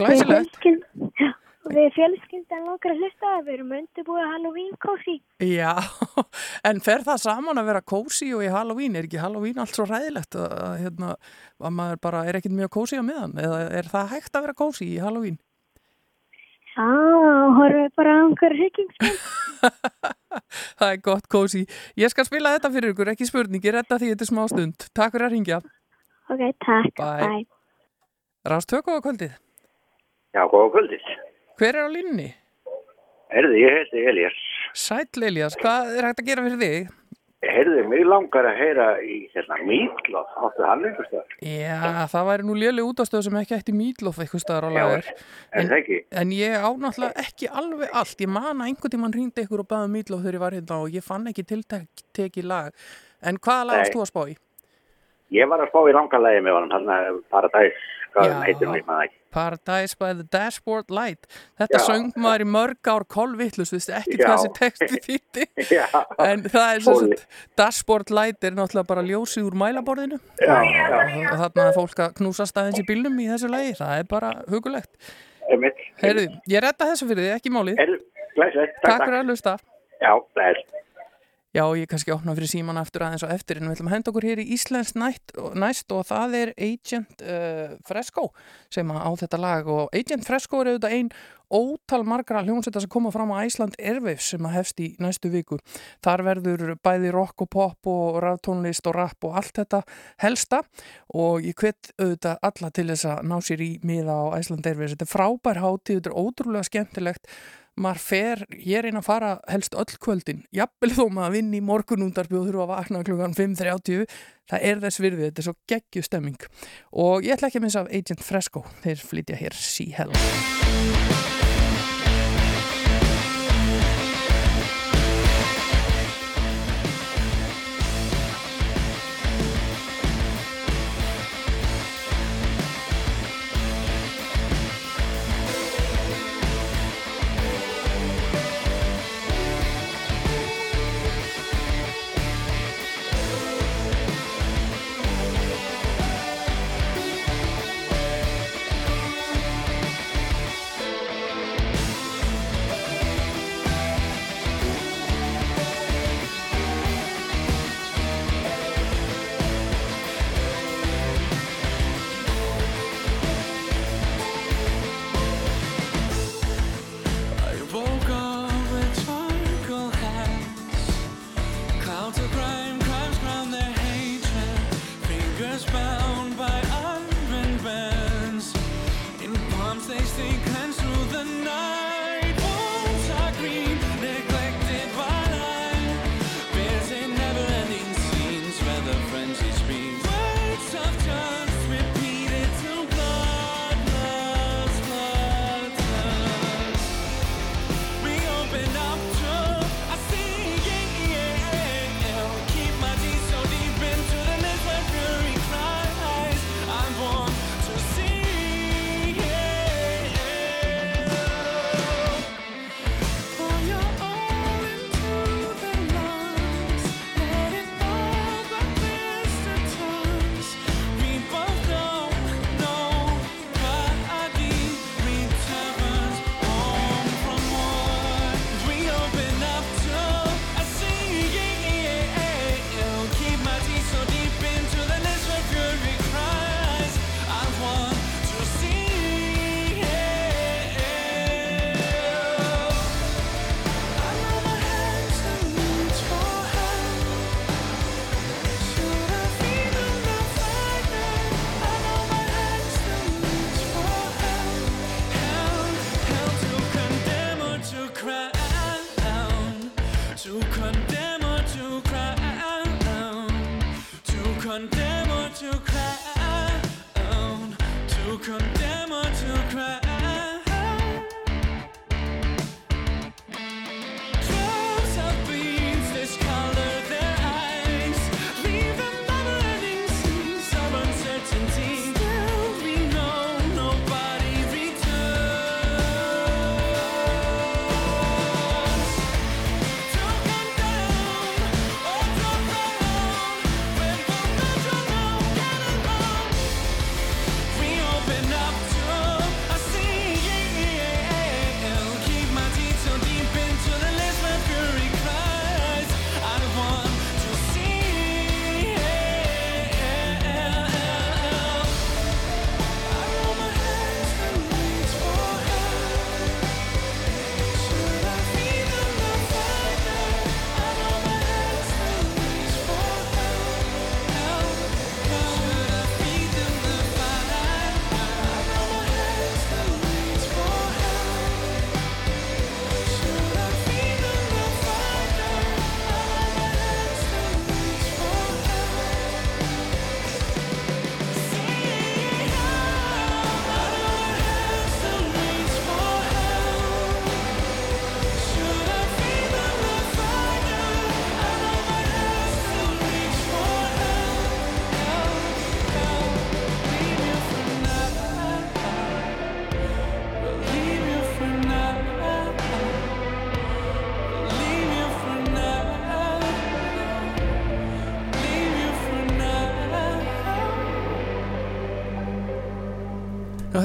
[SPEAKER 1] Glæsilegt.
[SPEAKER 7] Já, við fjölskyldan langar að hlusta að við erum undirbúið Halloween kósi.
[SPEAKER 1] Já, en fer það saman að vera kósi og í Halloween? Er ekki Halloween allt svo ræðilegt að, að, hérna, að maður bara er ekkit mjög kósi á miðan? Eða er það hægt að vera kósi í Halloween?
[SPEAKER 7] Já, horfum bara á einhverju hryggingspil.
[SPEAKER 1] það er gott kósi. Ég skal spila þetta fyrir ykkur, ekki spurning. Ég redda því þetta er smá stund. Takk fyrir að ringja.
[SPEAKER 7] Ok, takk.
[SPEAKER 1] Bye.
[SPEAKER 7] Bye.
[SPEAKER 1] Rást tökku á kvöldið.
[SPEAKER 8] Já, góða kvöldið.
[SPEAKER 1] Hver er á línni?
[SPEAKER 8] Herði, ég heiti Elias.
[SPEAKER 1] Sæll Elias, hvað er hægt að gera fyrir þig?
[SPEAKER 8] Herði, mig langar að heyra í hérna Mítlóf. Áttu hann einhvers staðar?
[SPEAKER 1] Já, það væri nú léleg útastöð sem ekki ætti mítlof eitthvað staðar á
[SPEAKER 8] það ekki?
[SPEAKER 1] En ég á náttúrulega ekki alveg allt. Ég man að einhvern tímann hringdi ykkur og baði mítlof þegar ég var hérna og ég fann ekki tiltekið lag. En hvaða lag
[SPEAKER 8] Nei.
[SPEAKER 1] varst þú að spá í?
[SPEAKER 8] Ég var að spá í langarlægi með hann er Paradise, hvað hann heitir nú, ég maður ekki.
[SPEAKER 1] Paradise by the Dashboard Light. Þetta
[SPEAKER 8] Já.
[SPEAKER 1] söng maður í mörg ár kolvittlust, viðst ekki
[SPEAKER 8] Já.
[SPEAKER 1] hvað þessi texti þýtti.
[SPEAKER 8] Já.
[SPEAKER 1] En það er svo að Dashboard Light er náttúrulega bara ljósið úr mælaborðinu.
[SPEAKER 8] Já,
[SPEAKER 1] Og, og þarna er fólk að knúsast aðeins í bílnum í þessu lagi. Það er bara hugulegt. Heyrðu, ég redda þessu fyrir þig, ekki málið. Takk fyrir að hlusta.
[SPEAKER 8] Já, glæs.
[SPEAKER 1] Já, ég kannski opna fyrir síman aftur aðeins og eftir en við ætlum að henda okkur hér í Íslands nætt, næst og það er Agent uh, Fresco sem á þetta lag og Agent Fresco er auðvitað ein ótal margra hljómsveita sem koma fram á Æsland Airwaves sem að hefst í næstu viku. Þar verður bæði rock og pop og raftónlist og rap og allt þetta helsta og ég hvet auðvitað alla til þess að ná sér í miða á Æsland Airwaves. Þetta er frábær hátíð, þetta er ótrúlega skemmtilegt. Maður fer, ég er einn að fara helst öll kvöldin, jafnvel þó maður vinn í morgunúndarbi og þurfa að vakna klukkan 5.30, það er þess virðið þetta er svo geggju stemming. Og ég ætla ekki að missa af Agent Fresco. Þeir flytja hér Sea Hell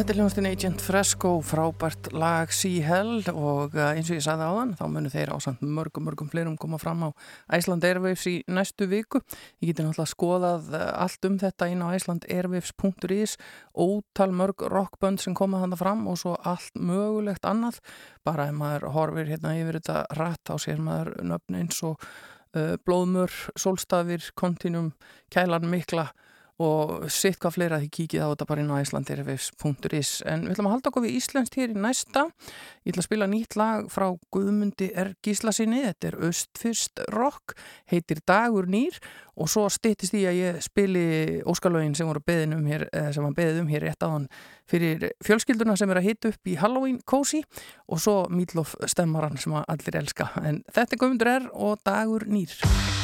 [SPEAKER 3] þetta er hljóðastinn Agent Fresco, frábært lag Sea Hell og uh, eins og ég sagði á þann, þá munu þeir ásand mörgum, mörgum fleirum koma fram á Iceland Airwaves í næstu viku. Ég geti náttúrulega skoðað uh, allt um þetta inn á icelandairwaves.is, ótal mörg rockbönd sem koma þannig fram og svo allt mögulegt annað. Bara ef maður horfir hérna yfir þetta rætt á sér maður nöfn eins og uh, Blóðmör, Solstafir, Kontinum, Kælan Mikla og sitt hvað fleira því kíkið á þetta bara inn á icelandairwaves.is en við ætlum að halda okkur við Íslandst hér í næsta. Ég ætla að spila nýtt lag frá Guðmundi R. Gíslasinni þetta er Östfyrst Rock heitir Dagur Nýr. Og svo styttist því að ég spili óskalögin sem voru beðin um hér eh, sem var beðið um hér rétt á hann fyrir fjölskylduna sem er að hita upp í Halloween Cozy. Og svo Mídlof stemmaran sem allir elska. En þetta er Guðmundur R. og Dagur Nýr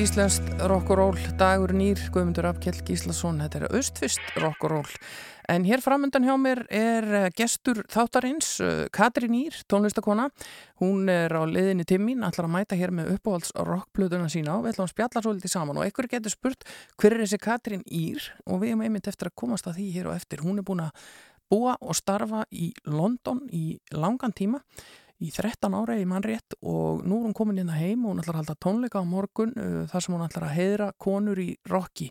[SPEAKER 1] íslenskt rock'n'roll dagur nýr, Guðmundur Afkjell Gíslason þetta er austfist rock'n'roll. En hér framöndan hjá mér er eh, gestur þáttarins, eh, Katrín Ír tónlistakona, hún er á liðinni Timmin, ætlar að mæta hér með uppáhalds rockplöðuna sína og við ætlum að spjalla svo litið saman. Og einhver getur spurt hver er þessi Katrín Ír og við erum einmitt eftir að komast að því hér og eftir, hún er búin að búa og starfa í London í langan tíma í 13 ára í mannrétt og nú er hún komin inn að heim og hún ætlar að halda tónleika á morgun uh, þar sem hún ætlar að heiðra konur í Rocky.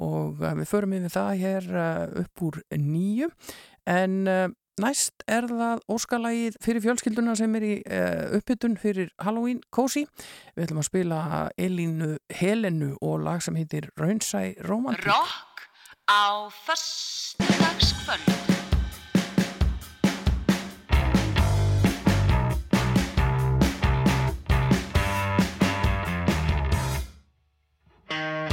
[SPEAKER 1] Og uh, við förum yfir það hér uh, upp úr nýju. En uh, næst er það óskalagið fyrir fjölskylduna sem er í uh, uppbytun fyrir Halloween Cozy. Við ætlum að spila Elínu Helenu og lag sem heitir Raunsæ Romantik
[SPEAKER 2] Rock á föstudagskvöld.
[SPEAKER 9] Bye.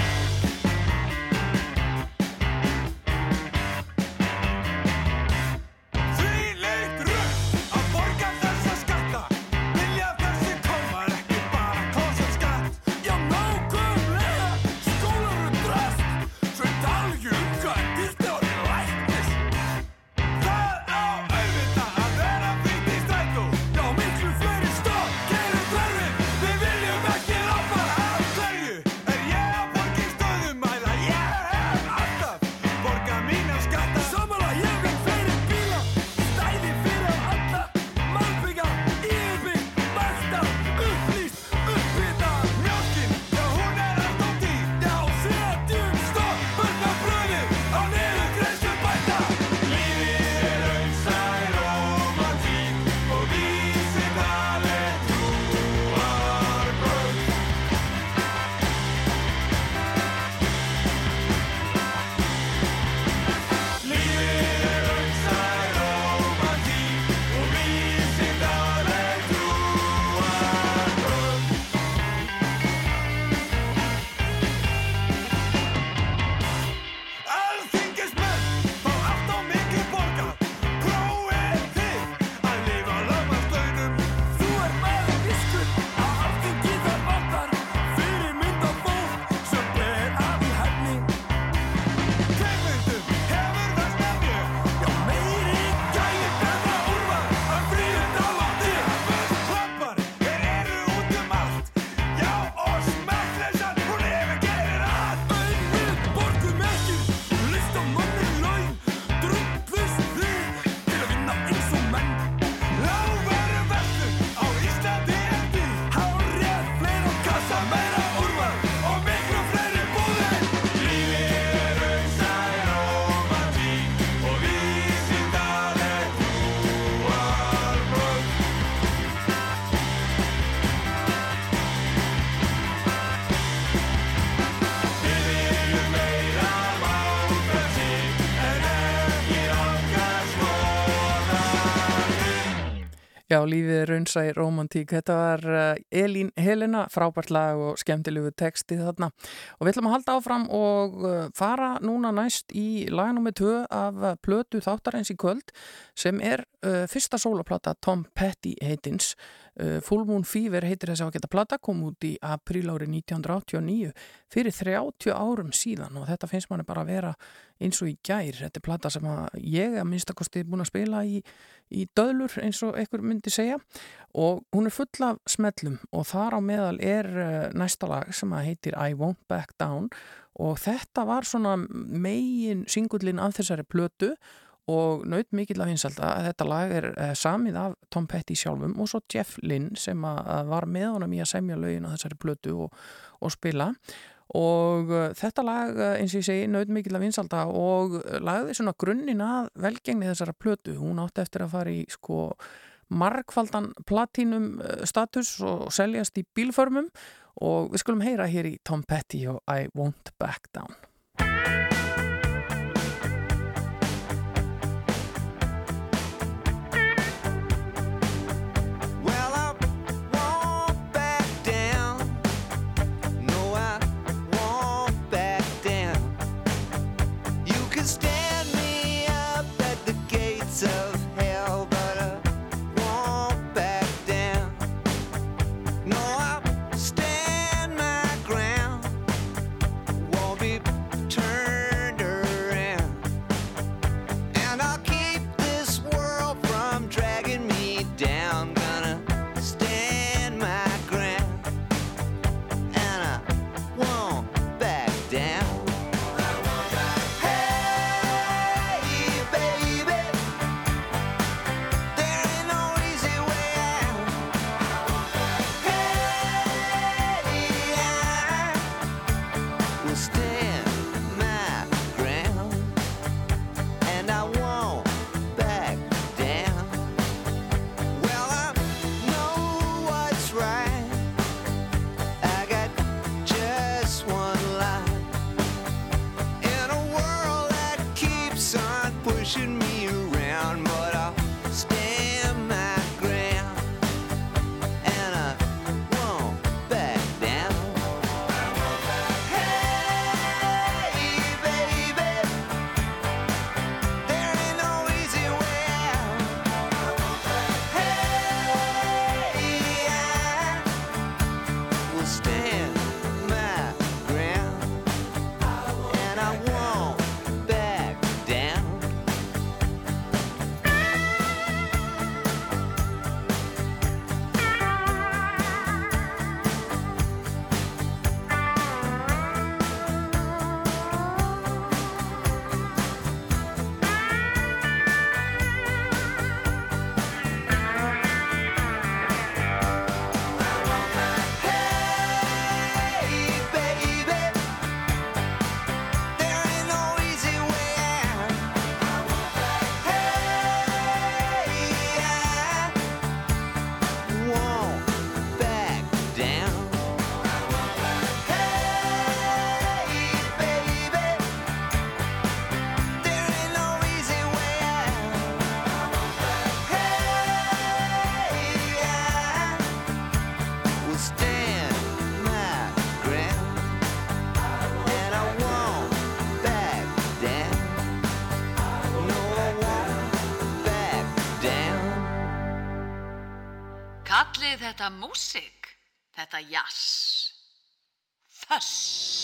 [SPEAKER 9] Já, lífið er raunsæ romantík.
[SPEAKER 1] Þetta var uh, Elín Helena, frábært lag og skemmtilegu texti þarna. Og við ætlum að halda áfram og uh, fara núna næst í laganum með tvö af plötu þáttarins í kvöld sem er uh, fyrsta sólaplata Tom Petty heitins. Uh, Full Moon Fever heitir þessi ágæta plata, kom út í apríl árið 1989 fyrir 30 árum síðan og þetta finnst manni bara að vera eins og í gær. Þetta er plata sem að ég að minnstakosti búin að spila í í döðlur eins og einhver myndi segja og hún er full af smellum og þar á meðal er uh, næsta lag sem að heitir I Won't Back Down og þetta var svona megin singullin af þessari plötu og naut mikill af hinsalda að þetta lag er uh, samið af Tom Petty sjálfum og svo Jeff Lynne sem var með honum í að semja lögin á þessari plötu og, og spila. Og uh, þetta lag uh, eins og ég segi naut mikill af vinsalda og lagði svona grunninn að velgengni þessara plötu, hún átti eftir að fara í sko margfaldan platinum status og seljast í bílförmum. Og við skulum heyra hér í Tom Petty og I Won't Back Down
[SPEAKER 6] þetta músik, þetta jazz. Föss.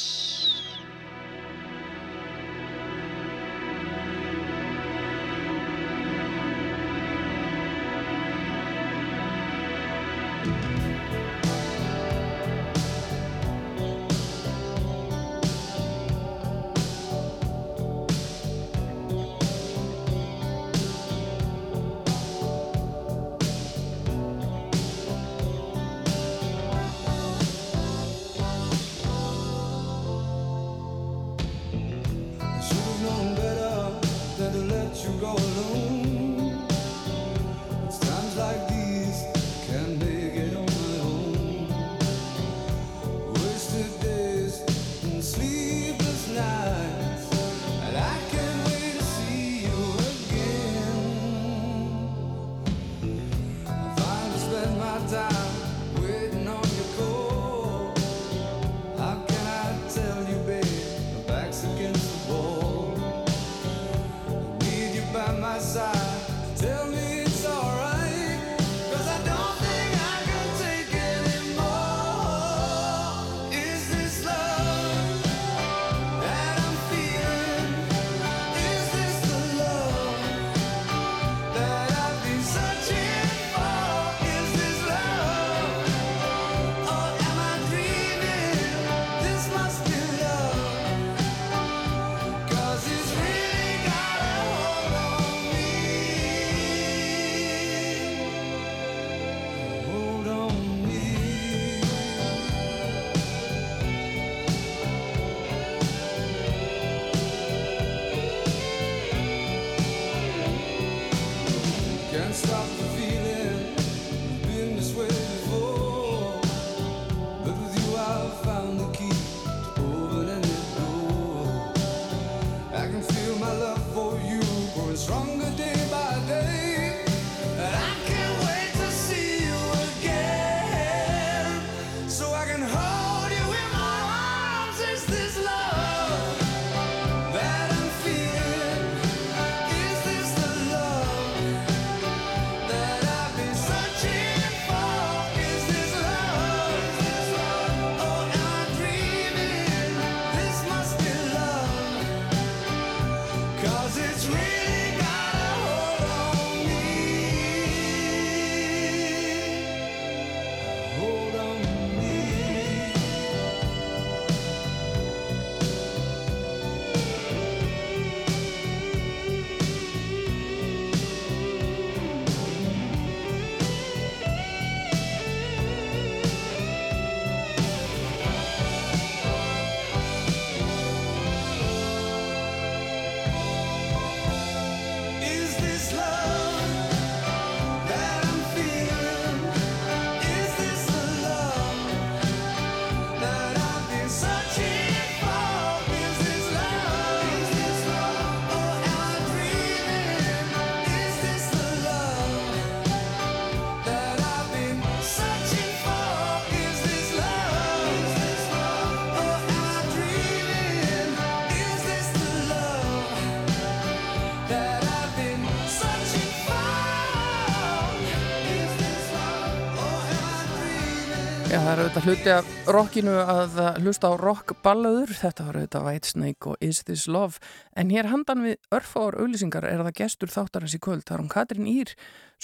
[SPEAKER 1] Er auðvitað hluti af rockinu að hlusta á rockballaður. Þetta var auðvitað Whitesnake og Is This Love. En hér handan við örfáar auðlýsingar er það gestur þáttarins í kvöld. Það er hún Katrín Ír,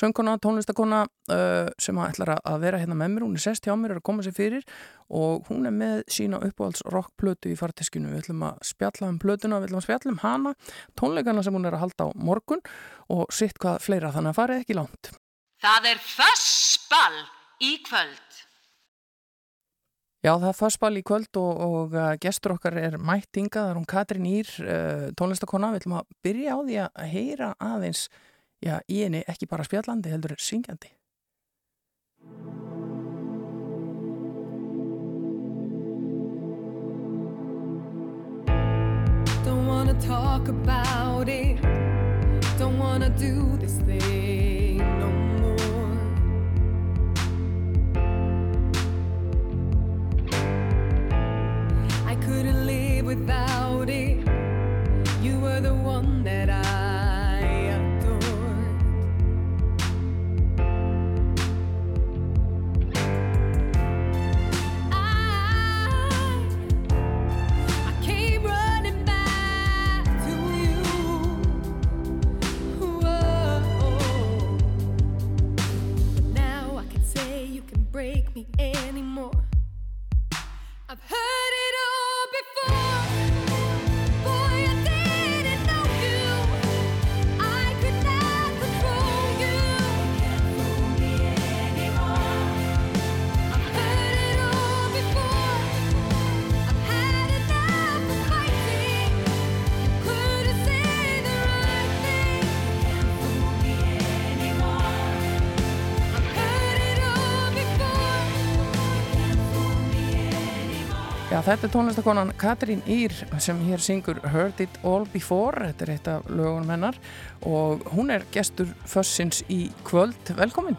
[SPEAKER 1] söngkona, tónlistakona uh, sem ætlar að vera hérna með mér. Hún er sest hjá mér, er að koma sér fyrir og hún er með sína uppáhalds rockplötu í farteskinu. Við ætlum að spjalla um plötuna, við ætlum að spjalla um hana, tónleikana sem hún er að halda á morgun og sitt hvað fleira þannig að
[SPEAKER 2] í kvöld.
[SPEAKER 1] Já, það er fyrstball í kvöld og, og uh, gestur okkar er mættinga, það er hún Katrín Ír, uh, tónlistakona. Við ætlum að byrja á því að heyra aðeins já, í henni ekki bara spjallandi, heldur syngjandi.
[SPEAKER 10] Don't wanna talk about it. Don't wanna do this thing without it. You were the one that I adored. I I came running back to you. Whoa. But now I can say you can break me anymore.
[SPEAKER 1] Já, þetta er tónlistakonan Katrín Ír sem hér syngur Heard It All Before, þetta er eitt af lögunum hennar og hún er gestur fössins í kvöld. Velkomin!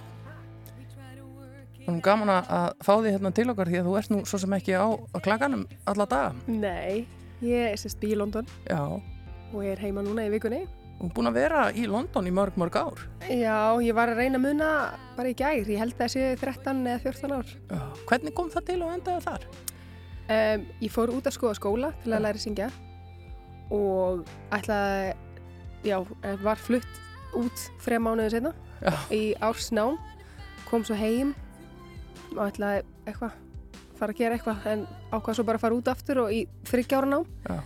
[SPEAKER 1] Hún er gaman að fá því hérna til okkar því að þú ert nú svo sem ekki á klaganum alla daga.
[SPEAKER 11] Nei, ég er sérst í London
[SPEAKER 1] Já,
[SPEAKER 11] og ég er heima núna í vikunni.
[SPEAKER 1] og búin að vera í London í mörg, mörg ár.
[SPEAKER 11] Já, ég var að reyna að muna bara í gær, ég held sé 13 eða 14 ár.
[SPEAKER 1] Já. Hvernig kom það til og endaði þar?
[SPEAKER 11] Um, ég fór út að skoða skóla til að læra að syngja og ætlaði, já, eh, var flutt út þrejá mánuðið setna
[SPEAKER 1] Já.
[SPEAKER 11] í ársnám, kom svo heim og ætlaði eitthvað, fara að gera eitthvað en ákvað svo bara að fara út aftur og í þryggjára nám
[SPEAKER 1] Já.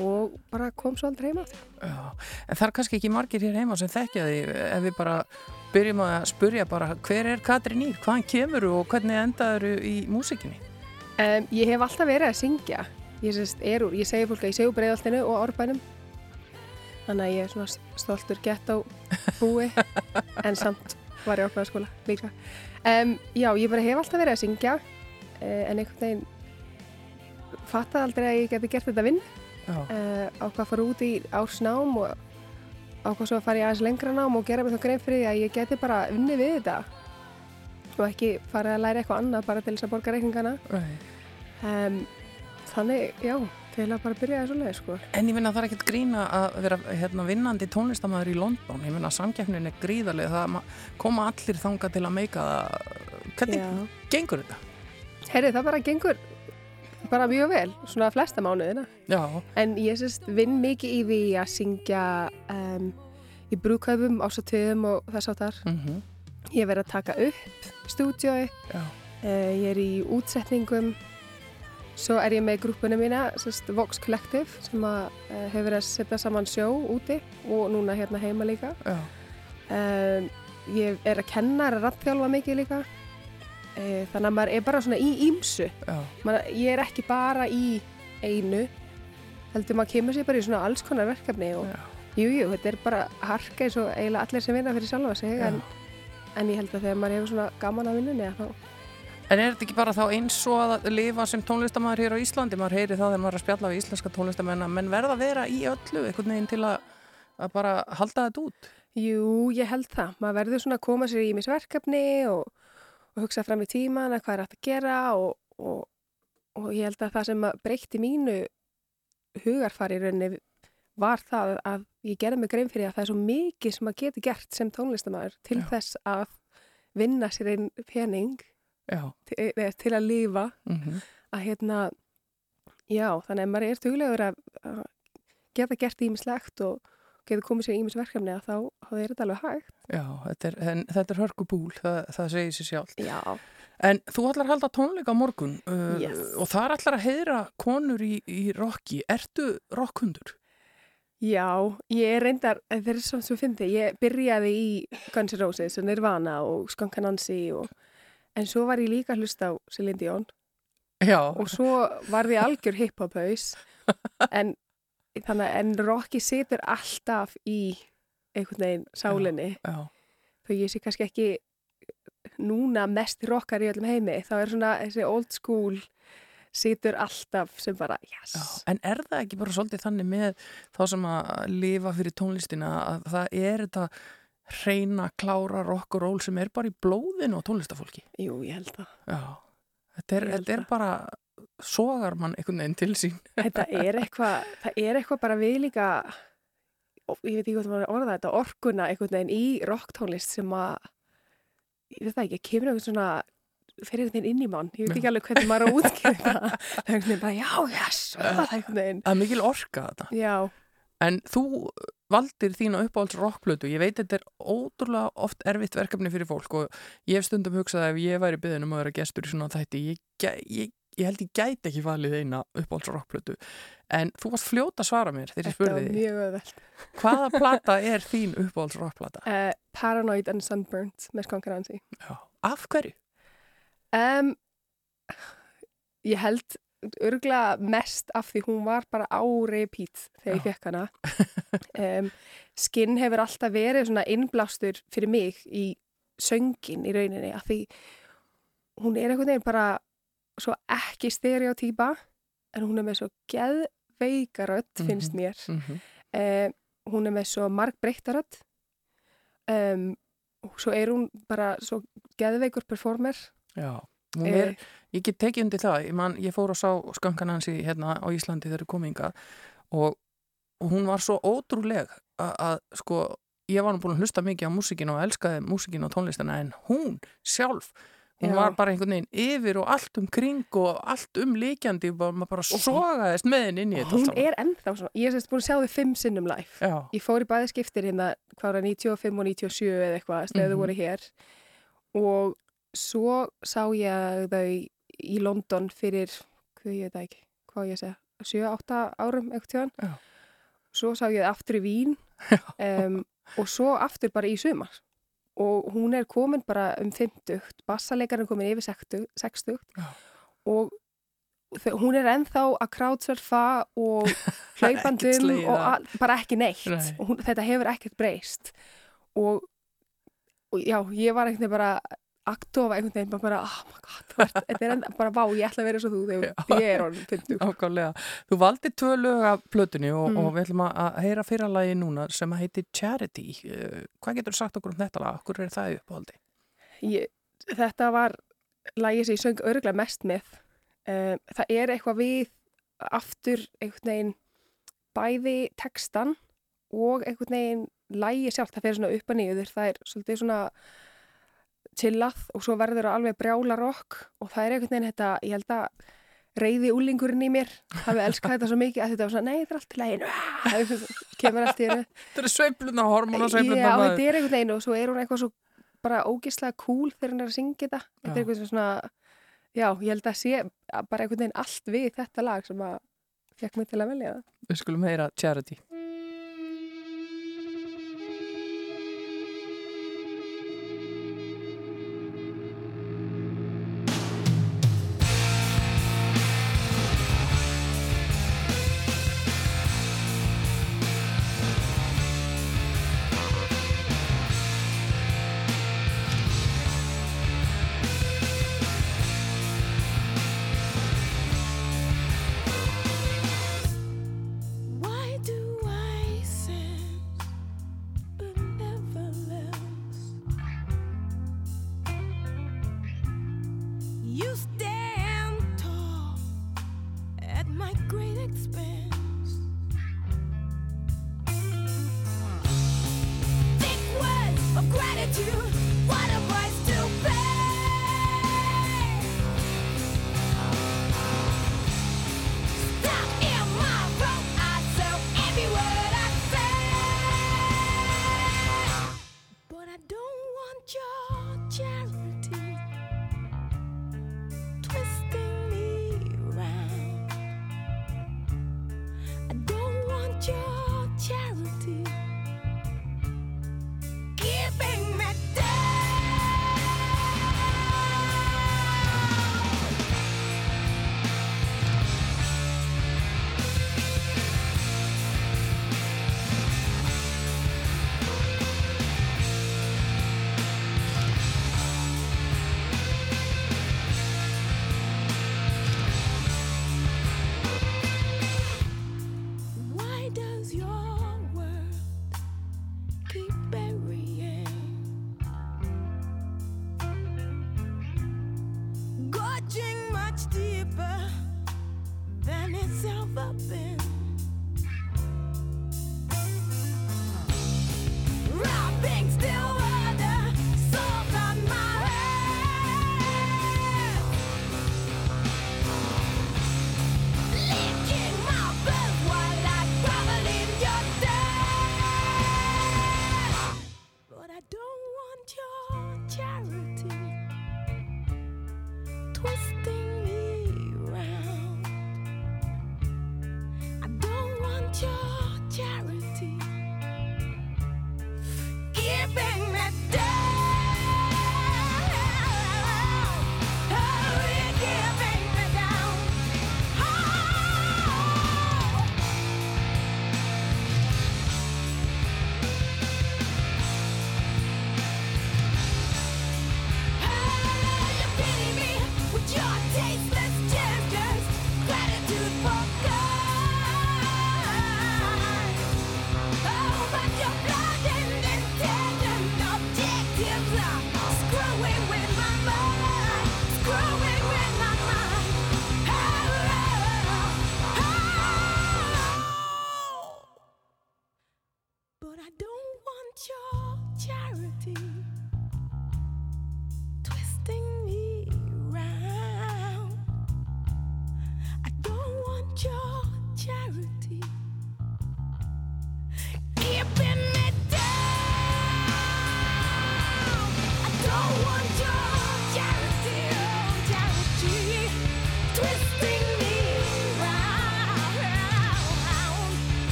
[SPEAKER 11] og bara kom svo aldrei heim aftur.
[SPEAKER 1] Já, en það er kannski ekki margir hér heima sem þekkja því ef við bara byrjum að spurja bara hver er Katrín Ír, hvaðan kemur og hvernig endaður í músikinni?
[SPEAKER 11] Um, ég hef alltaf verið að syngja. Ég, sérst, er ég segi fólk að ég segi úr breiðaltinu og árbænum. Þannig að ég er svona stoltur gett á búi en samt var ég ákveða skóla líka. Um, já, ég bara hef alltaf verið að syngja uh, en einhvern veginn fattaði aldrei að ég geti gert þetta vinn. Uh, ákvað að fara út í ársnám og ákvað svo að fara í aðeins lengra nám og gera mig þá grein fyrir því að ég geti bara unnið við þetta og ekki fara að læra eitthvað annað bara til þess að borga reikningana.
[SPEAKER 1] Nei.
[SPEAKER 11] Um, þannig, já, til að bara byrja þessu leið, sko.
[SPEAKER 1] En ég finna það er ekkert grína að vera hérna, vinnandi tónlistamæður í London. Ég finna að samkeppnin er gríðarlega. Það ma- koma allir þanga til að meika það. Hvernig
[SPEAKER 11] Já.
[SPEAKER 1] gengur þetta?
[SPEAKER 11] Heyrðu, það bara gengur bara mjög vel, svona flesta mánuðina.
[SPEAKER 1] Já.
[SPEAKER 11] En ég sérst vinn mikið í því að syngja um, í brúkaupum, ásatöðum og þess áttar.
[SPEAKER 1] Mm
[SPEAKER 11] Ég verið að taka upp stúdjói, uh, ég er í útsetningum, svo er ég með grúpuna mína, sérst Vox Collective, sem að, uh, hefur verið að setja saman sjó úti og núna hérna heima líka. Um, ég er að kenna, er að rattþjálfa mikið líka. Uh, þannig að maður er bara svona í ímsu. Maður, ég er ekki bara í einu, heldur maður kemur sér bara í svona alls konar verkefni og jú, jú, þetta er bara harka eins og eiginlega allir sem vinna fyrir sjálfa sig,
[SPEAKER 1] Já.
[SPEAKER 11] en, en ég held að þegar maður hefur svona gaman að vinnunni, að þá
[SPEAKER 1] En er þetta ekki bara þá eins og að lifa sem tónlistamæður hér á Íslandi? Maður heyri það þegar maður er að spjalla við íslenska tónlistamenn að menn verða að vera í öllu einhvern veginn til að, að bara halda þetta út.
[SPEAKER 11] Jú, ég held það. Maður verður svona að koma sér í misverkefni og, og hugsa fram í tíman að hvað er hægt að gera og, og, og ég held að það sem breytti mínu hugarfari rauninni var það að ég gerði mig grein fyrir að það er svo mikið sem að geti gert sem tónlistamæður til
[SPEAKER 1] Já.
[SPEAKER 11] þess að vinna sér einn pening til, eða til að lifa
[SPEAKER 1] Mhm.
[SPEAKER 11] að hérna já, þannig að maður er duglegur að, geta gert ímislegt og geta komið sér ímis verkefni að þá, þá er þetta alveg hægt
[SPEAKER 1] Já, þetta er, en, þetta er hörkubúl, það, það segir sér sjálf.
[SPEAKER 11] Já.
[SPEAKER 1] En þú ætlar að halda tónleika morgun uh,
[SPEAKER 11] Yes.
[SPEAKER 1] og það er allar að heyra konur í, í rocki. Ertu rockhundur?
[SPEAKER 11] Já, ég er reyndar, það er svona sem fyndi, ég byrjaði í Guns N' Roses og Nirvana og Skunk Nancy og, en svo var ég líka að hlusta á Celine Dion
[SPEAKER 1] Já.
[SPEAKER 11] og svo var því algjör hip-hop-haus en, þannig, en rocki situr alltaf í einhvern veginn sálinni
[SPEAKER 1] Já, já.
[SPEAKER 11] þó ég sé kannski ekki núna mest rockar í öllum heimi þá er svona þessi old school situr alltaf sem bara yes.
[SPEAKER 1] Já, en er það ekki bara svolítið þannig með þá sem að lifa fyrir tónlistina að það er þetta hreina, klára rock og roll sem er bara í blóðinu á tónlistafólki?
[SPEAKER 11] Jú, ég held það.
[SPEAKER 1] Já, þetta er, þetta er bara sogar mann einhvern veginn til sín.
[SPEAKER 11] Þetta er eitthvað, það er eitthvað bara við líka, ég veit ekki hvað það var að orða þetta, orkuna einhvern veginn í rocktónlist sem að, ég veit það ekki, kemur einhvern svona, fyrir einhvern veginn inn í mann, ég veit ekki alveg hvernig maður er að útskjöra það, það er einhvern veginn bara, já, yes, það er veginn.
[SPEAKER 1] Það er mikil orka þetta.
[SPEAKER 11] Já,
[SPEAKER 1] En þú valdir þína uppáhalds rockplötu. Ég veit þetta er ótrúlega oft erfitt verkefni fyrir fólk og ég hef stundum hugsað að ef ég væri byggðin um að vera gestur í svona þætti, ég, ég, ég held ég gæti ekki valið eina uppáhalds rockplötu. En þú varst fljóta að svara mér þegar ég
[SPEAKER 11] þetta var
[SPEAKER 1] spurði
[SPEAKER 11] öðveld.
[SPEAKER 1] Hvaða plata er þín uppáhalds rockplata?
[SPEAKER 11] Uh, Paranoid and Sunburnt með.
[SPEAKER 1] Já. Af hverju?
[SPEAKER 11] Um, ég held örgla mest af því hún var bara á repeat þegar ég fekk hana. Um, skinn hefur alltaf verið svona innblástur fyrir mig í söngin í rauninni af því hún er einhvern veginn bara svo ekki stereotýpa en hún er með svo geðveikarödd finnst mér.
[SPEAKER 1] Mhm.
[SPEAKER 11] Um, hún er með svo margbreyttarödd um, og svo er hún bara svo geðveikur performer.
[SPEAKER 1] Já. Hún
[SPEAKER 11] Eh.
[SPEAKER 1] er, ég get tekið undir það, ég, man, ég fór og sá skankan hans í hérna á Íslandi þegar ég kom inga og, og hún var svo ótrúleg að, sko, ég var nú búin að hlusta mikið á músikinu og elskaði músikinu og tónlistina en hún sjálf, hún
[SPEAKER 11] Já.
[SPEAKER 1] var bara einhvern veginn yfir og allt um kring og allt um líkjandi og maður bara sogaðist með henni inn í þetta
[SPEAKER 11] Hún er ennþá svona, ég er sérst búin að sjá þau fimm sinnum live.
[SPEAKER 1] Já.
[SPEAKER 11] Ég fór í bæði skiptir hérna, hvað var það, 95 og 97 eða eitthvað, þegar
[SPEAKER 1] Mhm.
[SPEAKER 11] þau voru hér. Og svo sá ég þau í London fyrir, hvað ég veit ekki, hvað ég segja, 7-8 árum eitthvað tjóðan.
[SPEAKER 1] Já.
[SPEAKER 11] Svo sá ég þau aftur í Vín um, og svo aftur bara í sumar. Og hún er komin bara um 50, bassalegarinn komin yfir 60, 60 og hún er ennþá að crowdsurfa og hlaupandum og bara ekki neitt
[SPEAKER 1] Nei.
[SPEAKER 11] hún, þetta hefur ekkert breyst og, og já, ég var veginn bara aktofa einhvern veginn bara, bara oh my god, þetta er enda, bara vá, ég ætla að vera svo þú þegar ég er orðin 50
[SPEAKER 1] Ákvæmlega. Þú valdi tvö lög af plötunni og,
[SPEAKER 11] Mm.
[SPEAKER 1] og við ætlum að- heyra fyrra lagi núna sem að heiti Charity. Uh, hvað getur þú sagt okkur um þetta lag? Okkur er það uppáhaldi?
[SPEAKER 11] ég, þetta var lagið sem ég söng örgulega mest með um, það er eitthvað við aftur einhvern veginn bæði textan og einhvern veginn lagið sjálf, það fer svona upp að niður það er svolítið svona chillað og svo verður það alveg brjála rock og það er einhvern veginn þetta, ég held að reyði úlingurinn í mér hafi elskað þetta svo mikið að þetta var svona, nei, þetta er allt í læginu kemur allt í hennu
[SPEAKER 1] Þetta er sveifluna, hormóna
[SPEAKER 11] Já,
[SPEAKER 1] sveifluna.
[SPEAKER 11] þetta er einhvern veginn og svo er hún eitthvað svo bara ógislega cool þegar hún er að syngja þetta. Þetta er
[SPEAKER 1] Já.
[SPEAKER 11] eitthvað svona, já, ég held að sé bara einhvern veginn allt við þetta lag sem að fekk mig til að velja það.
[SPEAKER 1] Við skulum heyra Charity.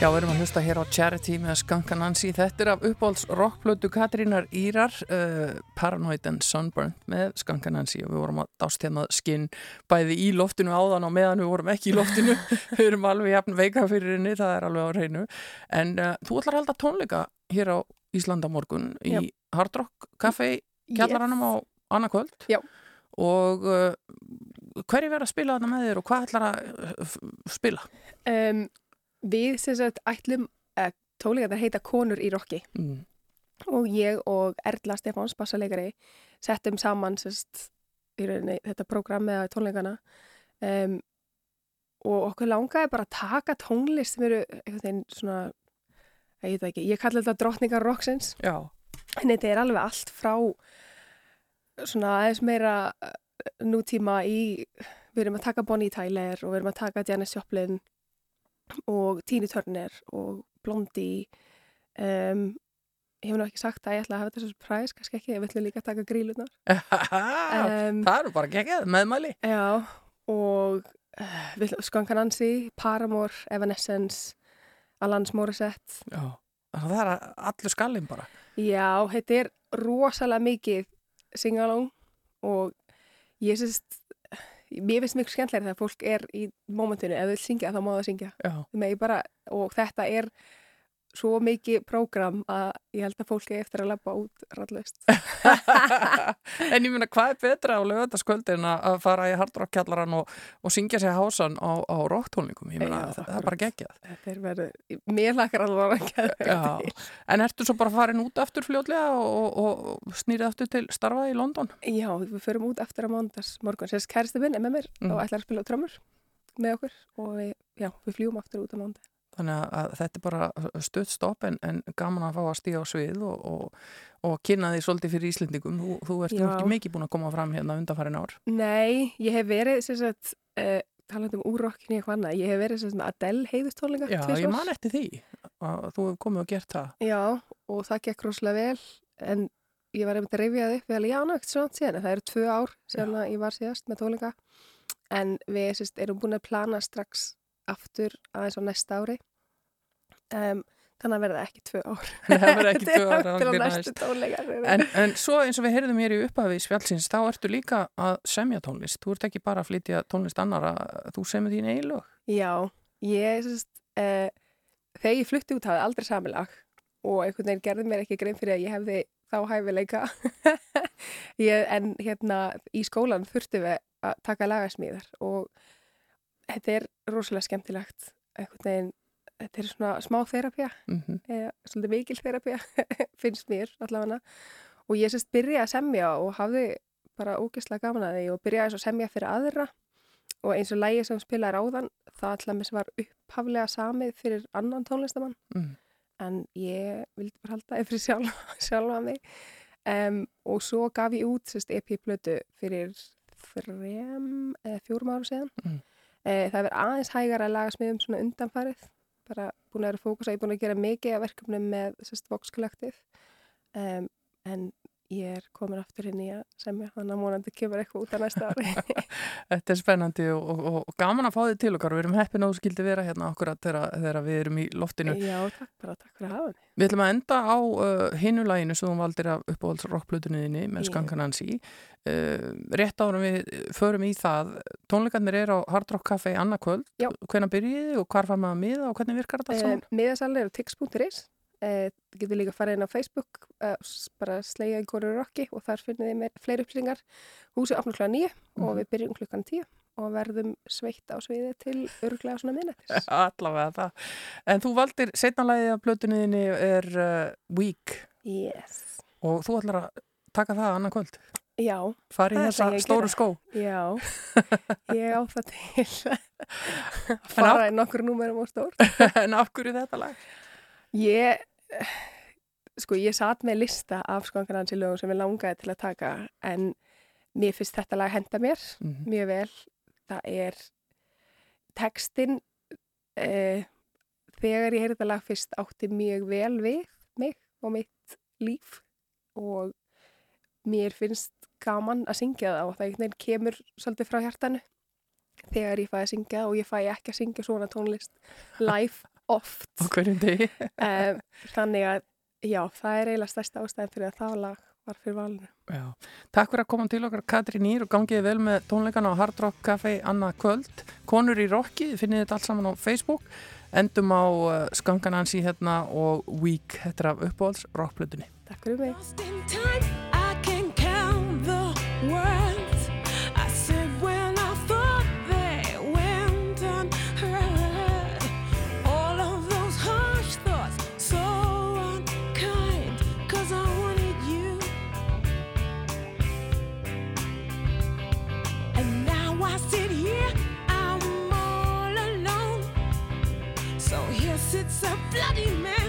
[SPEAKER 1] Já, við erum að hlusta hér á Charity með Skanka Nancy. Þetta er af uppáhalds rockplötu Katrínar Írar, uh, Paranoid and Sunburnt með Skanka Nancy og við vorum að dást hérna skinn bæði í loftinu áðan og meðan við vorum ekki í loftinu. við erum alveg jafn veika fyrir henni, það er alveg á hreinu. En uh, þú ætlar að halda tónleika hér á Íslanda morgun í
[SPEAKER 11] Já.
[SPEAKER 1] Hard Rock Café kjallaranum á annarkvöld.
[SPEAKER 11] Já.
[SPEAKER 1] Og uh, hverju verður að spila þarna með þér og hvað ætlar að uh, spila?
[SPEAKER 11] Um, við sem sagt ætlum uh, tónleikar heita Konur í rocki
[SPEAKER 1] Mm.
[SPEAKER 11] og ég og Erla Stefáns, bassaleikari settum saman sérst, rauninni þetta prógram með tónleikana um, og okkur langaði bara að taka tónlist sem eru svona ég veit það ekki, ég kalli þetta drottningar rocksins
[SPEAKER 1] Já.
[SPEAKER 11] en þetta er alveg allt frá svona aðeins meira eh, nútíma í við erum að taka Bonnie Tyler og við erum að taka Janis Joplin og Tina Turner og Blondie um, ég hef nú ekki sagt að ég ætla að hafa þetta surprise, kannski ekki, ég ætla líka að taka grílunar um,
[SPEAKER 1] það eru bara geggjað, meðmæli.
[SPEAKER 11] Já, og uh, við- Skanka Nancy, Paramore, Evanescence Alanis Morissette
[SPEAKER 1] Já, það er allur skallin bara.
[SPEAKER 11] Já, þetta er rosalega mikið singalong og ég syns mér finnst mjög skemmtilega þegar fólk er í mómentinu, ef þau syngja þá má það syngja. Bara, og þetta er svo mikið prógram að ég held að fólki eftir að labba út rallust.
[SPEAKER 1] En ég meina, hvað er betra á lögataskvöldi en að fara í hardrock kjallaran og, og syngja sér hásan á, á rocktónlingum ég
[SPEAKER 11] Já,
[SPEAKER 1] það, það er bara geggjað.
[SPEAKER 11] Er mér lakar alveg að gera
[SPEAKER 1] Já, en ertu svo bara farin út aftur fljótlega og, og, og snýrið aftur til starfa í London?
[SPEAKER 11] Já, við förum út eftir á mándags morgun sérst kærasti minn er með mér
[SPEAKER 1] Mm.
[SPEAKER 11] og ætlar að spila trömmur með okkur og við, já, við fljúum aftur út á mándag
[SPEAKER 1] Þannig að- þetta er bara stöð stopp en, en gaman að fá að stíga á svið og, og, og kynna því svolítið fyrir Íslendingum. Þú, þú ert
[SPEAKER 11] Já.
[SPEAKER 1] ekki mikið búin að koma fram hérna undanfærin ár.
[SPEAKER 11] Nei, ég hef verið sem sagt, uh, talandi um úrrokkinni eitthvað annað, ég hef verið sem sagt Adele heiðustónleika
[SPEAKER 1] Já, ég man eftir því að þú hefur komið og gert það.
[SPEAKER 11] Já, og það gekk rosalega vel en ég var einmitt að reyfja þið vel, já, nátt svona síðan, það eru tvö ár að ég var síðast með tónleika en við sérst, erum búin að plana strax aftur aðeins á næsta ári um, þannig að verða ekki tvö ár
[SPEAKER 1] það verður ekki tvö ár, algjör
[SPEAKER 11] á næstu
[SPEAKER 1] næst.
[SPEAKER 11] tónleikar
[SPEAKER 1] En, en svo eins og við heyrðum hér í upphafi í spjálsins, þá ertu líka að semja tónlist. Þú ert ekki bara að flytja tónlist annara, þú semur þín eilög.
[SPEAKER 11] Já, ég sérst, uh, þegar ég flutti út hafði aldrei samilag og einhvern veginn gerði mér ekki grein fyrir að ég hefði þá hæfileika ég, en hérna í skólan þurftum við að taka lagasmíðar og þetta er rosalega skemmtilegt veginn, þetta er svona smá þerapja,
[SPEAKER 1] Mm
[SPEAKER 11] eða svolítið mikil þerapja finnst mér allavega. Og ég sérst byrja að semja og hafði bara ógeðslega gaman að því og byrjaði að semja fyrir aðra. Og eins og lægi sem spilaði ráðan það alltaf var upphaflega samið fyrir annan tónlistamann.
[SPEAKER 1] Mm.
[SPEAKER 11] en ég vildi bara halda það fyrir sjálf, sjálfa mig. Um, og svo gaf ég út sérst, EP-plötu fyrir þrem eða fjórum árum síðan.
[SPEAKER 1] Mm.
[SPEAKER 11] Eh, það er aðeins hægar að laga smiðum svona undanfarið. Bara búin að vera fókusa, ég er búin að gera mikið af verkefnum með Vox Collective. Um, en ég er komin aftur inn í að semja þannig að vonandi kemur eitthvað út á næsta ári
[SPEAKER 1] Þetta er spennandi og, og, og gaman að fá þið til okkar. Við erum heppin að þú skildi vera hérna okkur þegar, þegar við erum í loftinu.
[SPEAKER 11] Já, takk bara, takk fyrir að hafa mig
[SPEAKER 1] Við ætlum að enda á uh, hinu læginu sem þú valdir af uppáhalds rockplutunniðinni með. Skankanansi. Uh, rétt árum við förum í það. Tónleikarnir eru á Hard Rock Café annarkvöld. Hvenær byrjiði og hvar fær maður að miða og hvernig virkar þetta allt
[SPEAKER 11] tix.is Eh, Þið getur líka að fara inn á Facebook uh, bara slegja einhverju rocki og þar finnið þið með fleiri upplýsingar Húsið opnar klukkan 9 og
[SPEAKER 1] Mhm.
[SPEAKER 11] við byrjum klukkan 10 og verðum sveitt á sviði til örglega svona minnættis
[SPEAKER 1] Allavega það. En þú valdir, setna lagið af plötunniðinni er uh, Week
[SPEAKER 11] Yes.
[SPEAKER 1] og þú ætlar að taka það annað kvöld.
[SPEAKER 11] Já.
[SPEAKER 1] Farið
[SPEAKER 11] það
[SPEAKER 1] í þessa
[SPEAKER 11] það
[SPEAKER 1] stóru skó.
[SPEAKER 11] Já, ég á það til að fara í nokkur númerum og stór.
[SPEAKER 1] en af hverju þetta lag?
[SPEAKER 11] Ég, sko, ég satt með lista af skonkanansi lögum sem ég langaði til að taka en mér finnst þetta lag henda mér
[SPEAKER 1] Mhm.
[SPEAKER 11] mjög vel. Það er textin eh, þegar ég heyrði þetta lag fyrst átti mjög vel við mig og mitt líf og mér finnst gaman að syngja það og það einhvern veginn kemur svolítið frá hjartanu þegar ég fæ að syngja og ég fæ ekki að syngja svona tónlist live oft
[SPEAKER 1] Á hverjum degi.
[SPEAKER 11] um, þannig að já, það er eiginlega stærsta ástæðin fyrir að það lag var fyrir valinu
[SPEAKER 1] Já. Takk fyrir að koma til okkar Katrín Ír og gangiði vel með tónleikana á Hard Rock Café annað kvöld. Konur í rocki, þið finnið þetta allt saman á Facebook. Endum á uh, skanganansi hérna og Week, þetta er af uppáhalds rockplötunni.
[SPEAKER 11] Takk fyrir mig
[SPEAKER 10] a bloody mess,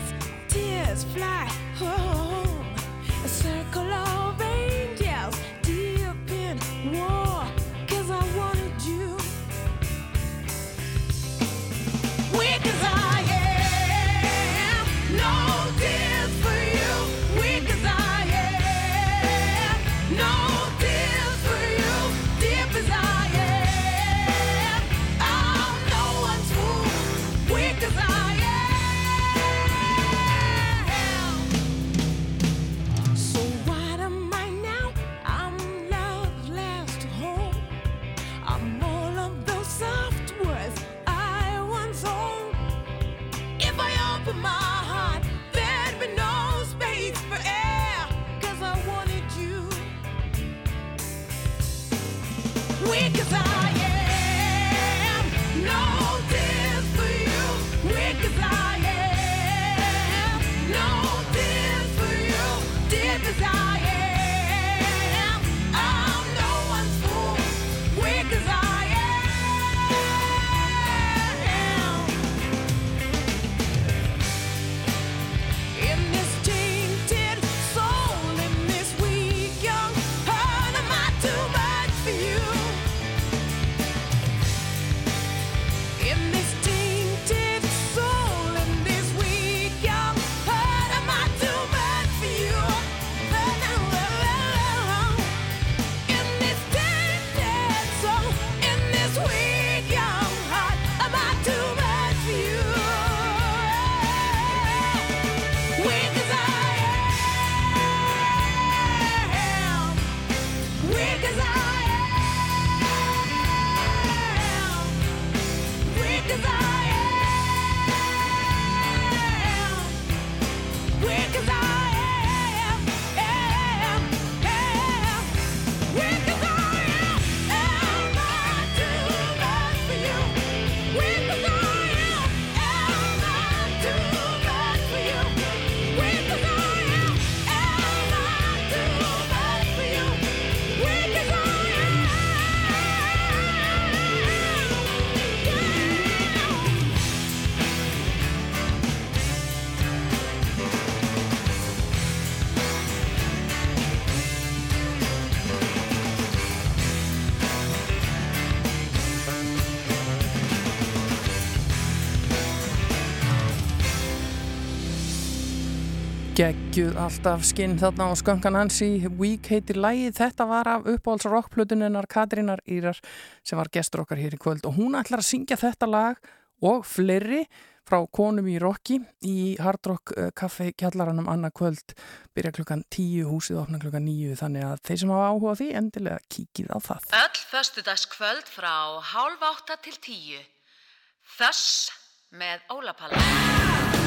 [SPEAKER 1] Geggjuð alltaf skinn þarna á skankan hans í Week heitir lægið. Þetta var af uppáhalds rockplutuninnar Katrínar Írar sem var gestur okkar hér í kvöld og hún ætlar að syngja þetta lag og fleiri frá konum í rocki í Hard Rock eh, Café kjallaranum annað kvöld byrja klukkan 10, húsið opna klukkan 9 þannig að þeir sem hafa áhuga því endilega kíkið á það.
[SPEAKER 2] Öll föstudagskvöld frá hálf átta til tíu. Þöss með Ólapalla.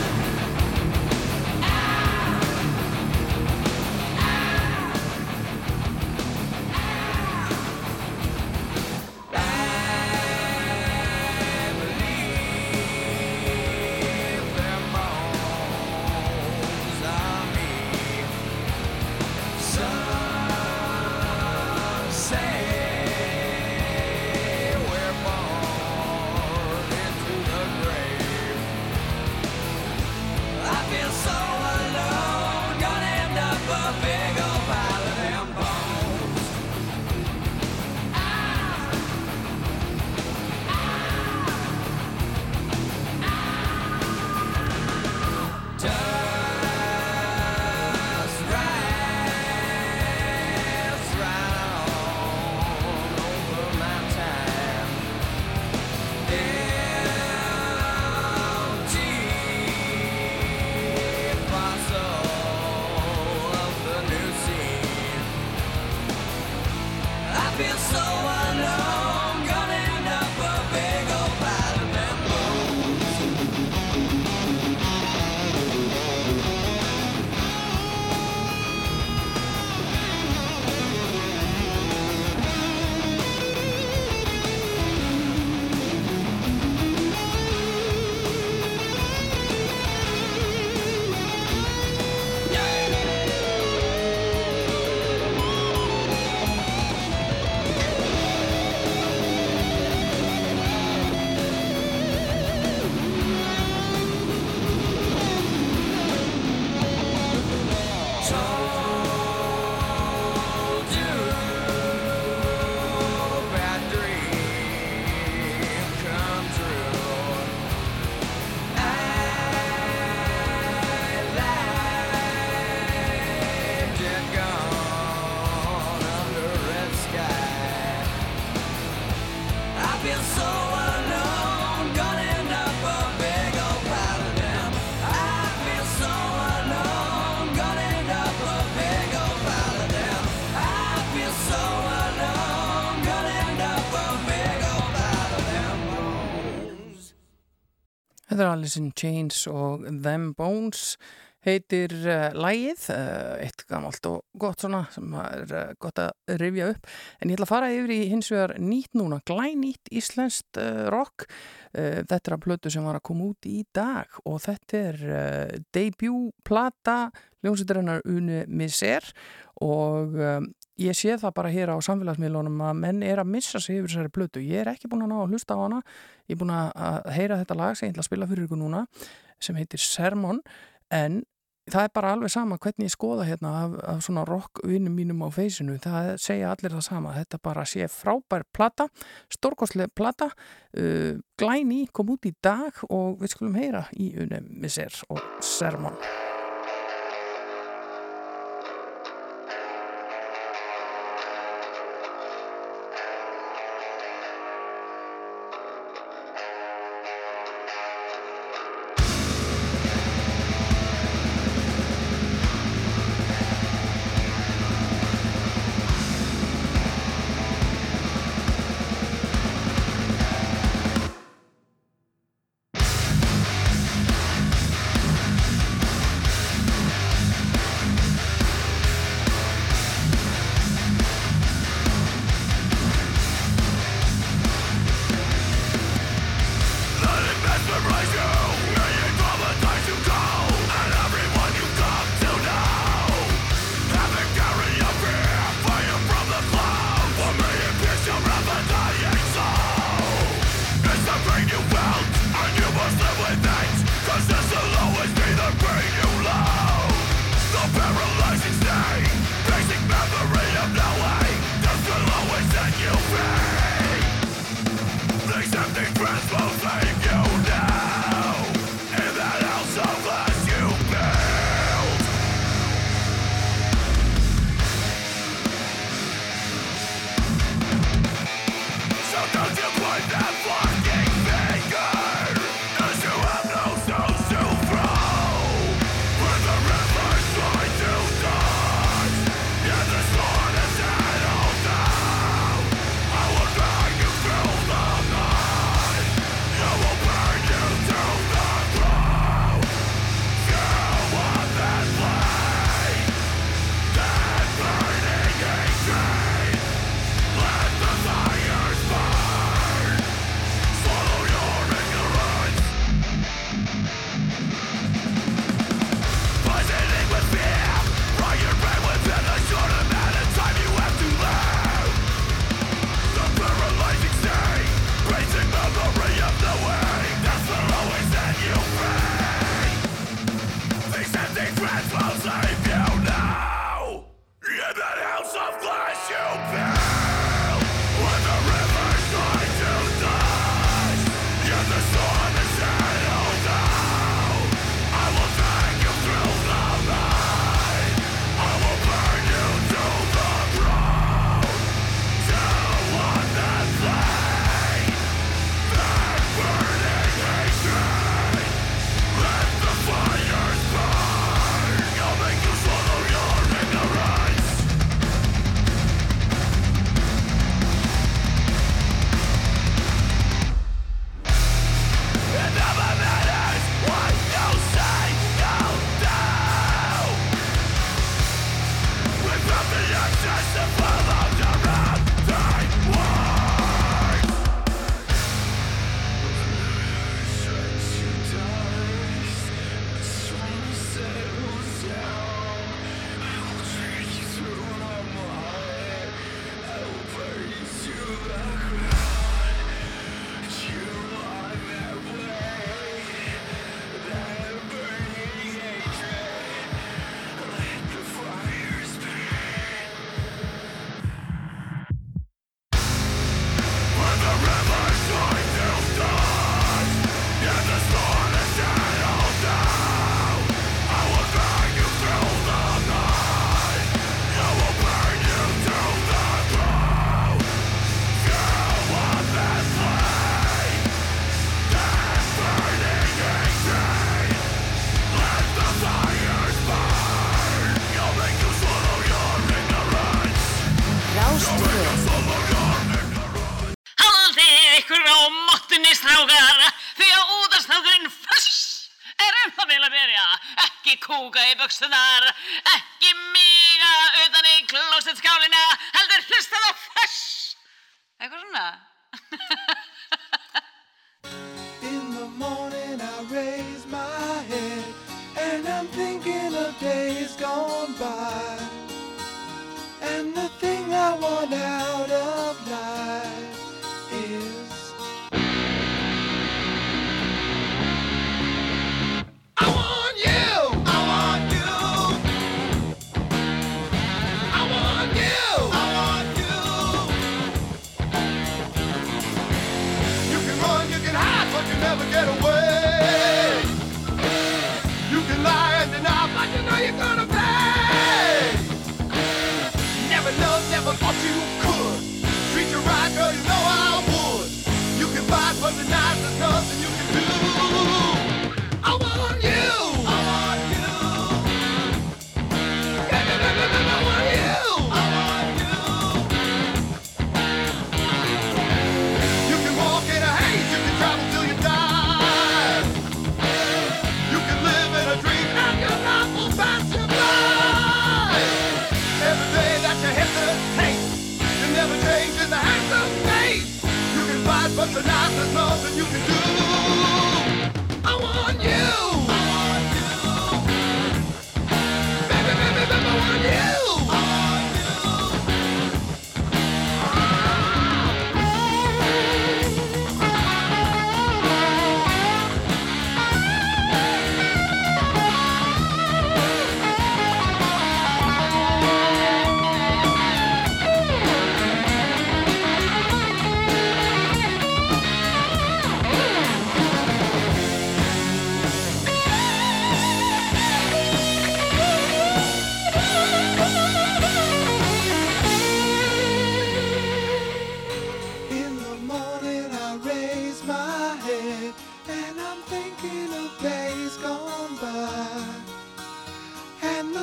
[SPEAKER 1] Alice in Chains og Them Bones heitir uh, lægið, uh, eitt gamalt og gott svona sem er uh, gott að rifja upp. En ég ætla að fara yfir í hins vegar nýtt núna, glænýtt íslenskt rock. Þetta er að plötu sem var að koma út í dag og þetta er uh, debut plata hljómsveitarinnar Uni Miser og um, ég sé það bara hér á samfélagsmiðlunum að menn er að missa sig yfir þessari plötu. Ég er ekki búin að ná að hlusta á hana. Ég er búin að heyra þetta lag sem ég ætla að spila fyrir ykkur núna sem heitir Sermon. En það er bara alveg sama hvernig ég skoða hérna af, af svona rockvinnum mínum á feysinu, það segja allir það sama. Þetta bara sé frábær plata stórkostlega plata. Uh, glæni kom út í dag og við skulum heyra í unum misser og sermon
[SPEAKER 12] Sermon
[SPEAKER 2] buksunar Ekki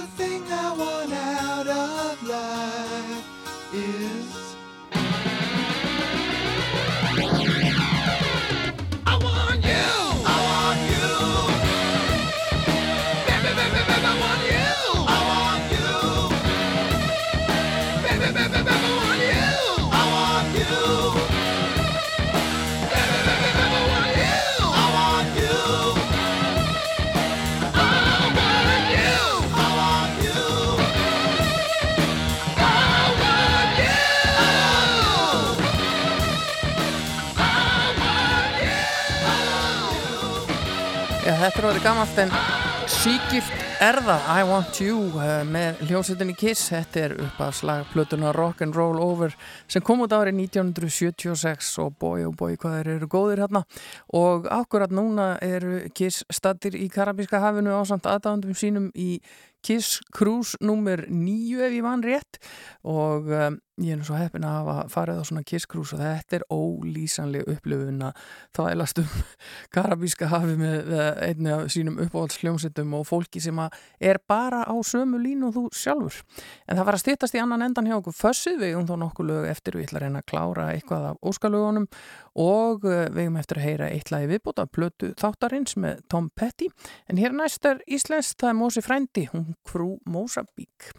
[SPEAKER 3] And the thing I want
[SPEAKER 1] þetta er orðið gammalt en síkift er það. I Want You eh, með hljómsveitinni Kiss. Þetta er upp að slag plötuna Rock and Roll Over sem kom út árið 1976 og bói og bói hvað þeir eru góðir hérna. Og akkurat núna eru Kiss stattir í Karabíska hafinu á samt aðdáðandum sínum í Kiss Cruise nummer 9 ef ég vann rétt. Og um, ég er nú svo heppin að hafa farið á svona Kiss Cruise og þetta er ólýsanleg upplifun að þvælast um Karabíska hafi með einni af sínum uppáhaldsljómsettum og fólki sem er bara á sömu línu þú sjálfur. En það var að stýttast í annan endan hjá okkur fössið, við um þó nokkuð lög eftir. Við ætla að reyna að klára eitthvað af óskalögunum. Og eh, við um eftir að heyra eitt lagi viðbúta plötu þáttarins með Tom Petty. En hér næst er Íslands, það er Mósi Frændi, hún frú Mósabík.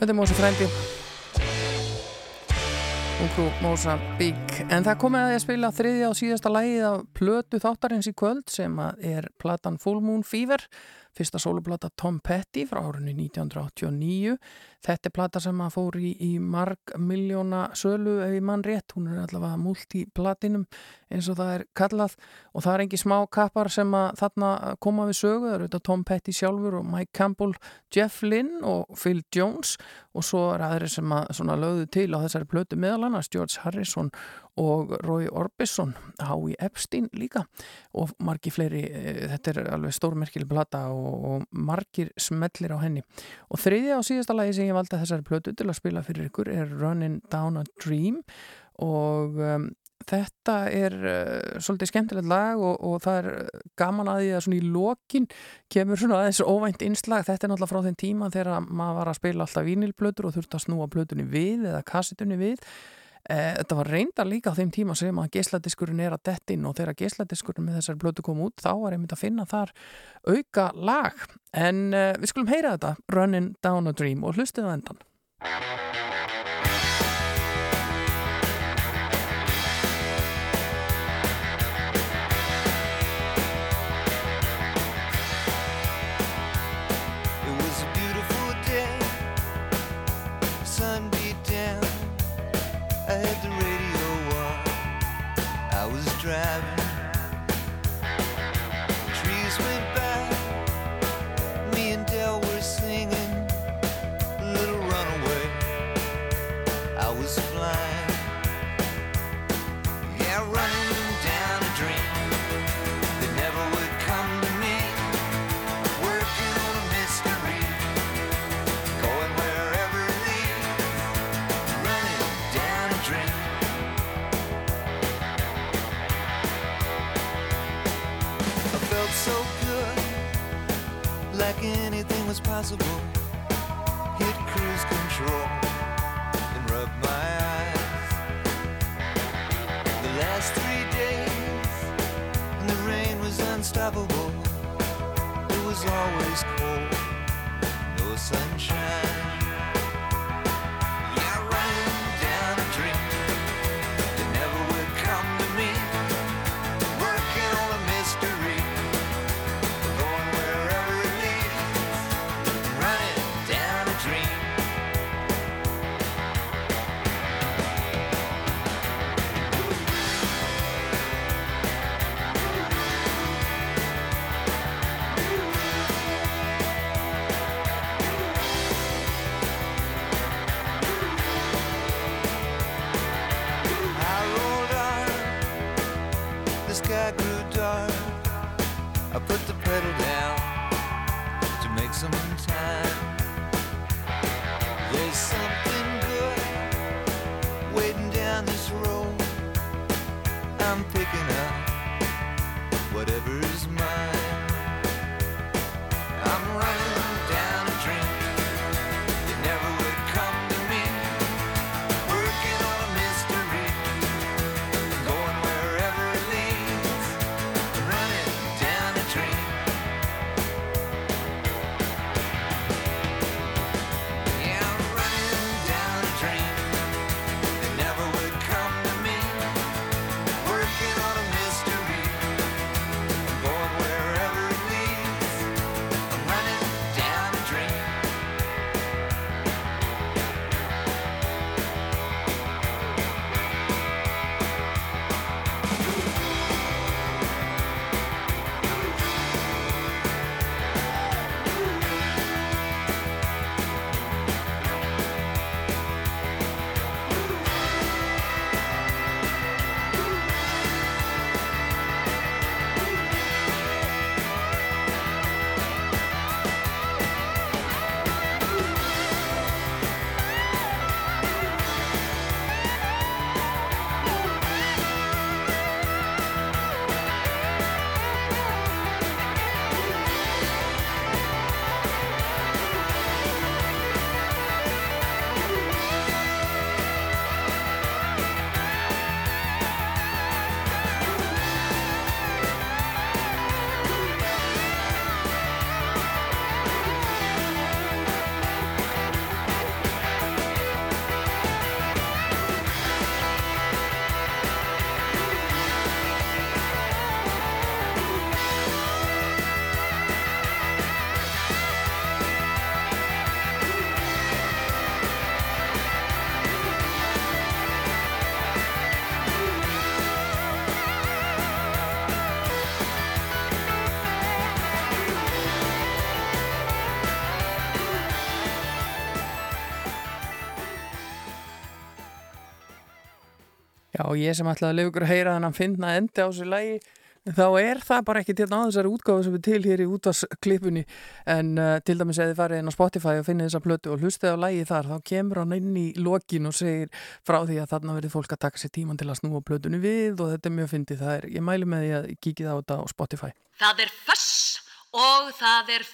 [SPEAKER 1] Þetta er Mósi Frændi. Ungrú Mósa Bík En það komið að ég spila þriðja og síðasta lægið af plötu þáttarins í kvöld sem er platan Full Moon Fever fyrsta sóluplata Tom Petty frá árunni 1989 þetta er plata sem að fór í, í marg miljóna sölu ef ég mann rétt, hún er allavega multiplatinum eins og það er kallað. Og það er engi smá kappar sem að þarna koma við sögu, það eru Tom Petty sjálfur og Mike Campbell, Jeff Lynne og Phil Jones. Og svo er aðri sem að lögðu til á þessari plötu meðal annars George Harrison og Roy Orbison Howie Epstein líka. Og margi fleiri, eh, þetta er alveg stórmerkileg plata og, og margir smellir á henni. Og þriðja og síðasta lagi sem ég valdi þessari plötu til að spila fyrir ykkur er Running Down a Dream. Og um, þetta er uh, svolítið skemmtilegt lag og, og það er gaman að því að svona í lokin kemur svona aðeins óvænt innslag. Þetta er náttúrulega frá þeim tíma þegar maður var að spila alltaf vínilblötur og þurfti að snúa blötunni við eða kassitunni við þetta var reyndar líka á þeim tíma sem að geisladiskurinn er að dettin og þegar geisladiskurinn með þessar blötu kom út þá var einmitt að finna þar auka lag. En eh, við skulum heyra þetta Running Down a Dream og hlustið á endan
[SPEAKER 3] was possible. Hit cruise control and rub my eyes. The last three days, and the rain was unstoppable. It was always cold, no sunshine.
[SPEAKER 1] Og ég sem ætlaði að ykkur að heyra þennan finna endi á þessu lægi þá er það bara ekki til á þessari útgáfu sem er til hér í útvarsklipunni en uh, til dæmis eða þið farið inn á Spotify og finnið þessa plötu og hlustið á lægi þar þá kemur hann inn í lokin og segir frá því að þarna verið fólk að taka sér tíman til að snúa plötunni við og þetta er mjög fyndið. Það er, ég mæli með því að kíkið á þetta á Spotify.
[SPEAKER 2] Það er föss og það er...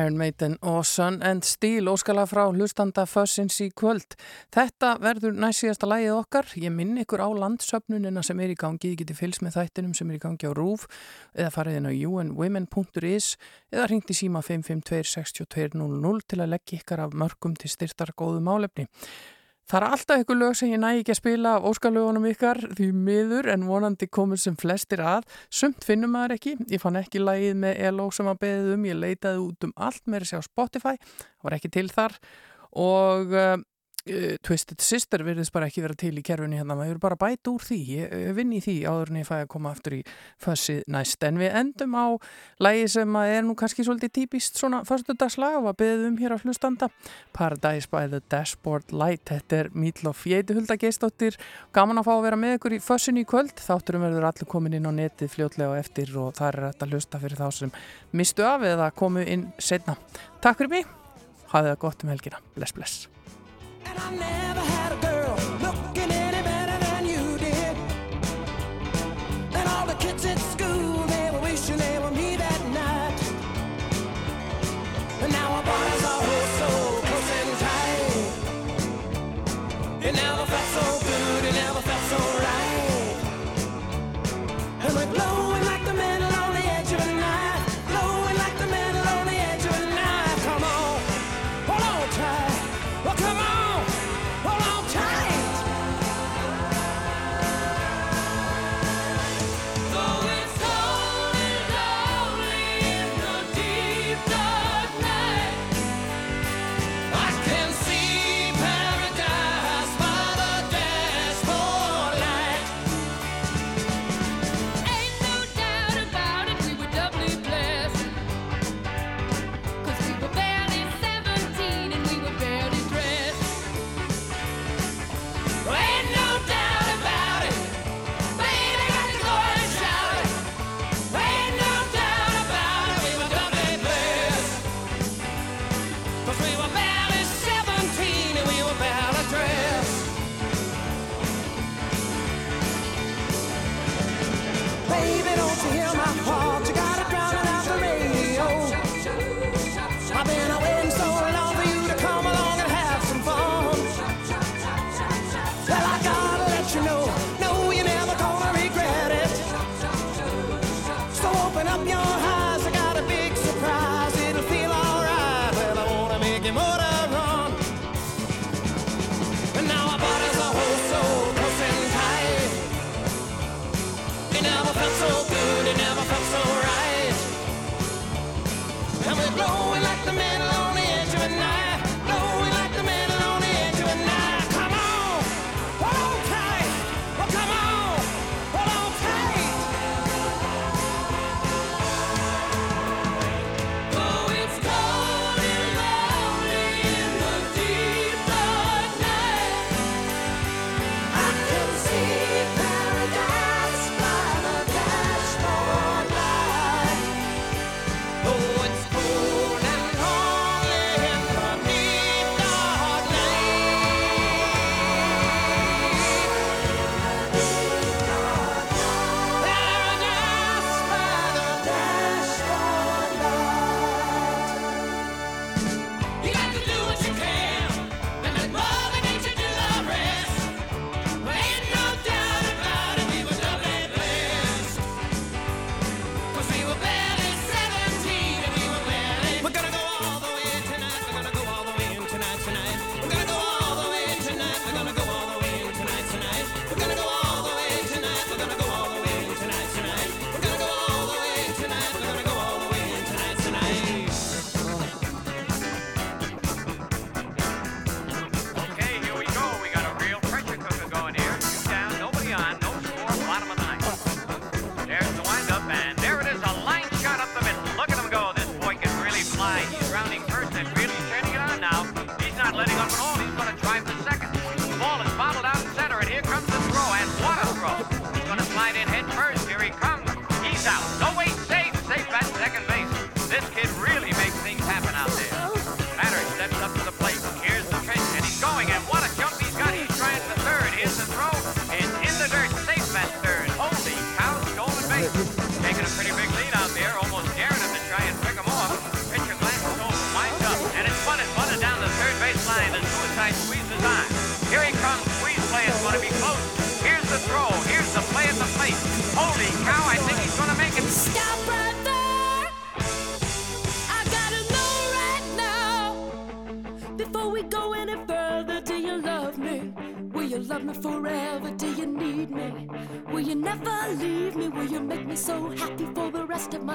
[SPEAKER 1] Iron Maiden og Sun and Steel óskala frá hlustanda Fussins í kvöld. Þetta verður næst síðasta lægið okkar. Ég minn ykkur á landsöfnunina sem er í gangi. Ég geti fylgst með þættinum sem er í gangi á RÚF eða farið inn á unwomen.is eða ringt í síma 552 6200 til að leggja ykkar af mörgum til styrtar góðu málefni. Það er alltaf ykkur lög sem ég næ ekki að spila af óskalögunum ykkar því miður en vonandi komur sem flestir að. Sumt finnum maður ekki. Ég fann ekki lagið með ELO sem að beðið um. Ég leitaði út um allt með þessi á Spotify. Það var ekki til þar og uh, uh, Twisted Sister virðist bara ekki vera til í kerfunni hérna. Maður verður bara að bæta úr því. Ég uh, vinn í því áður en ég fæ að koma aftur í fössið næst. En við endum á lagi sem er nú kannski svolítið típist svona förstudagslag og að beðið um hér á hlustanda. Paradise by the Dashboard Light. Þetta er Mídlof Jétuhulda Geistóttir. Gaman að fá að vera með ykkur í fössinu í kvöld. Þátturum verður allir komin inn á netið fljótlega og eftir og það er þetta hlusta fyrir þá sem mistu af eða komu inn setna. Takk fyrir mig. Hafið það gott um helgina. Bless, bless.
[SPEAKER 13] And I never had a girl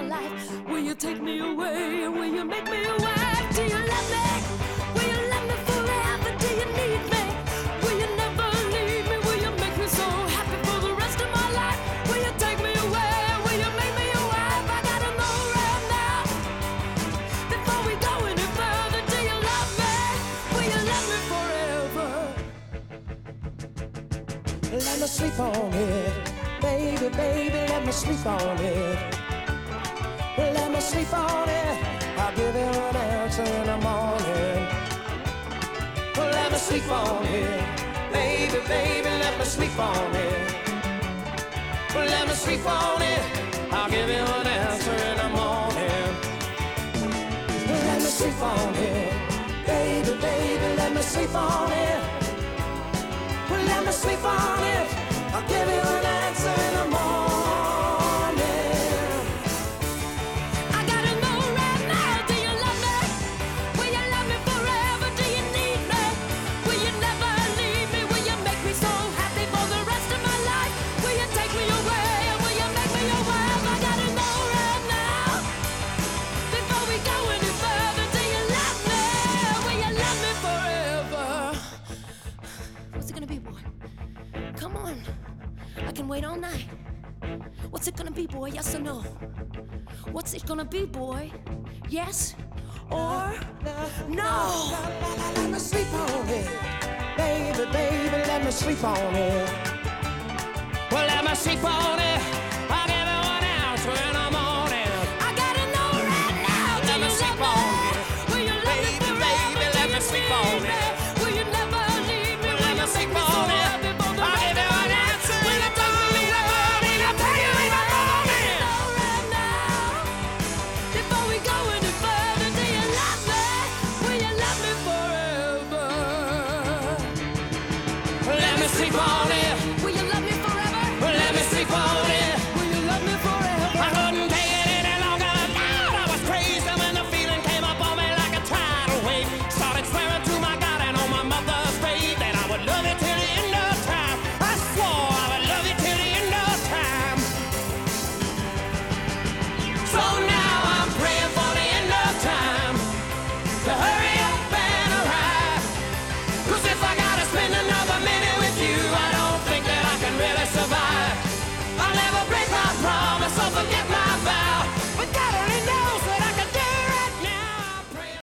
[SPEAKER 2] life?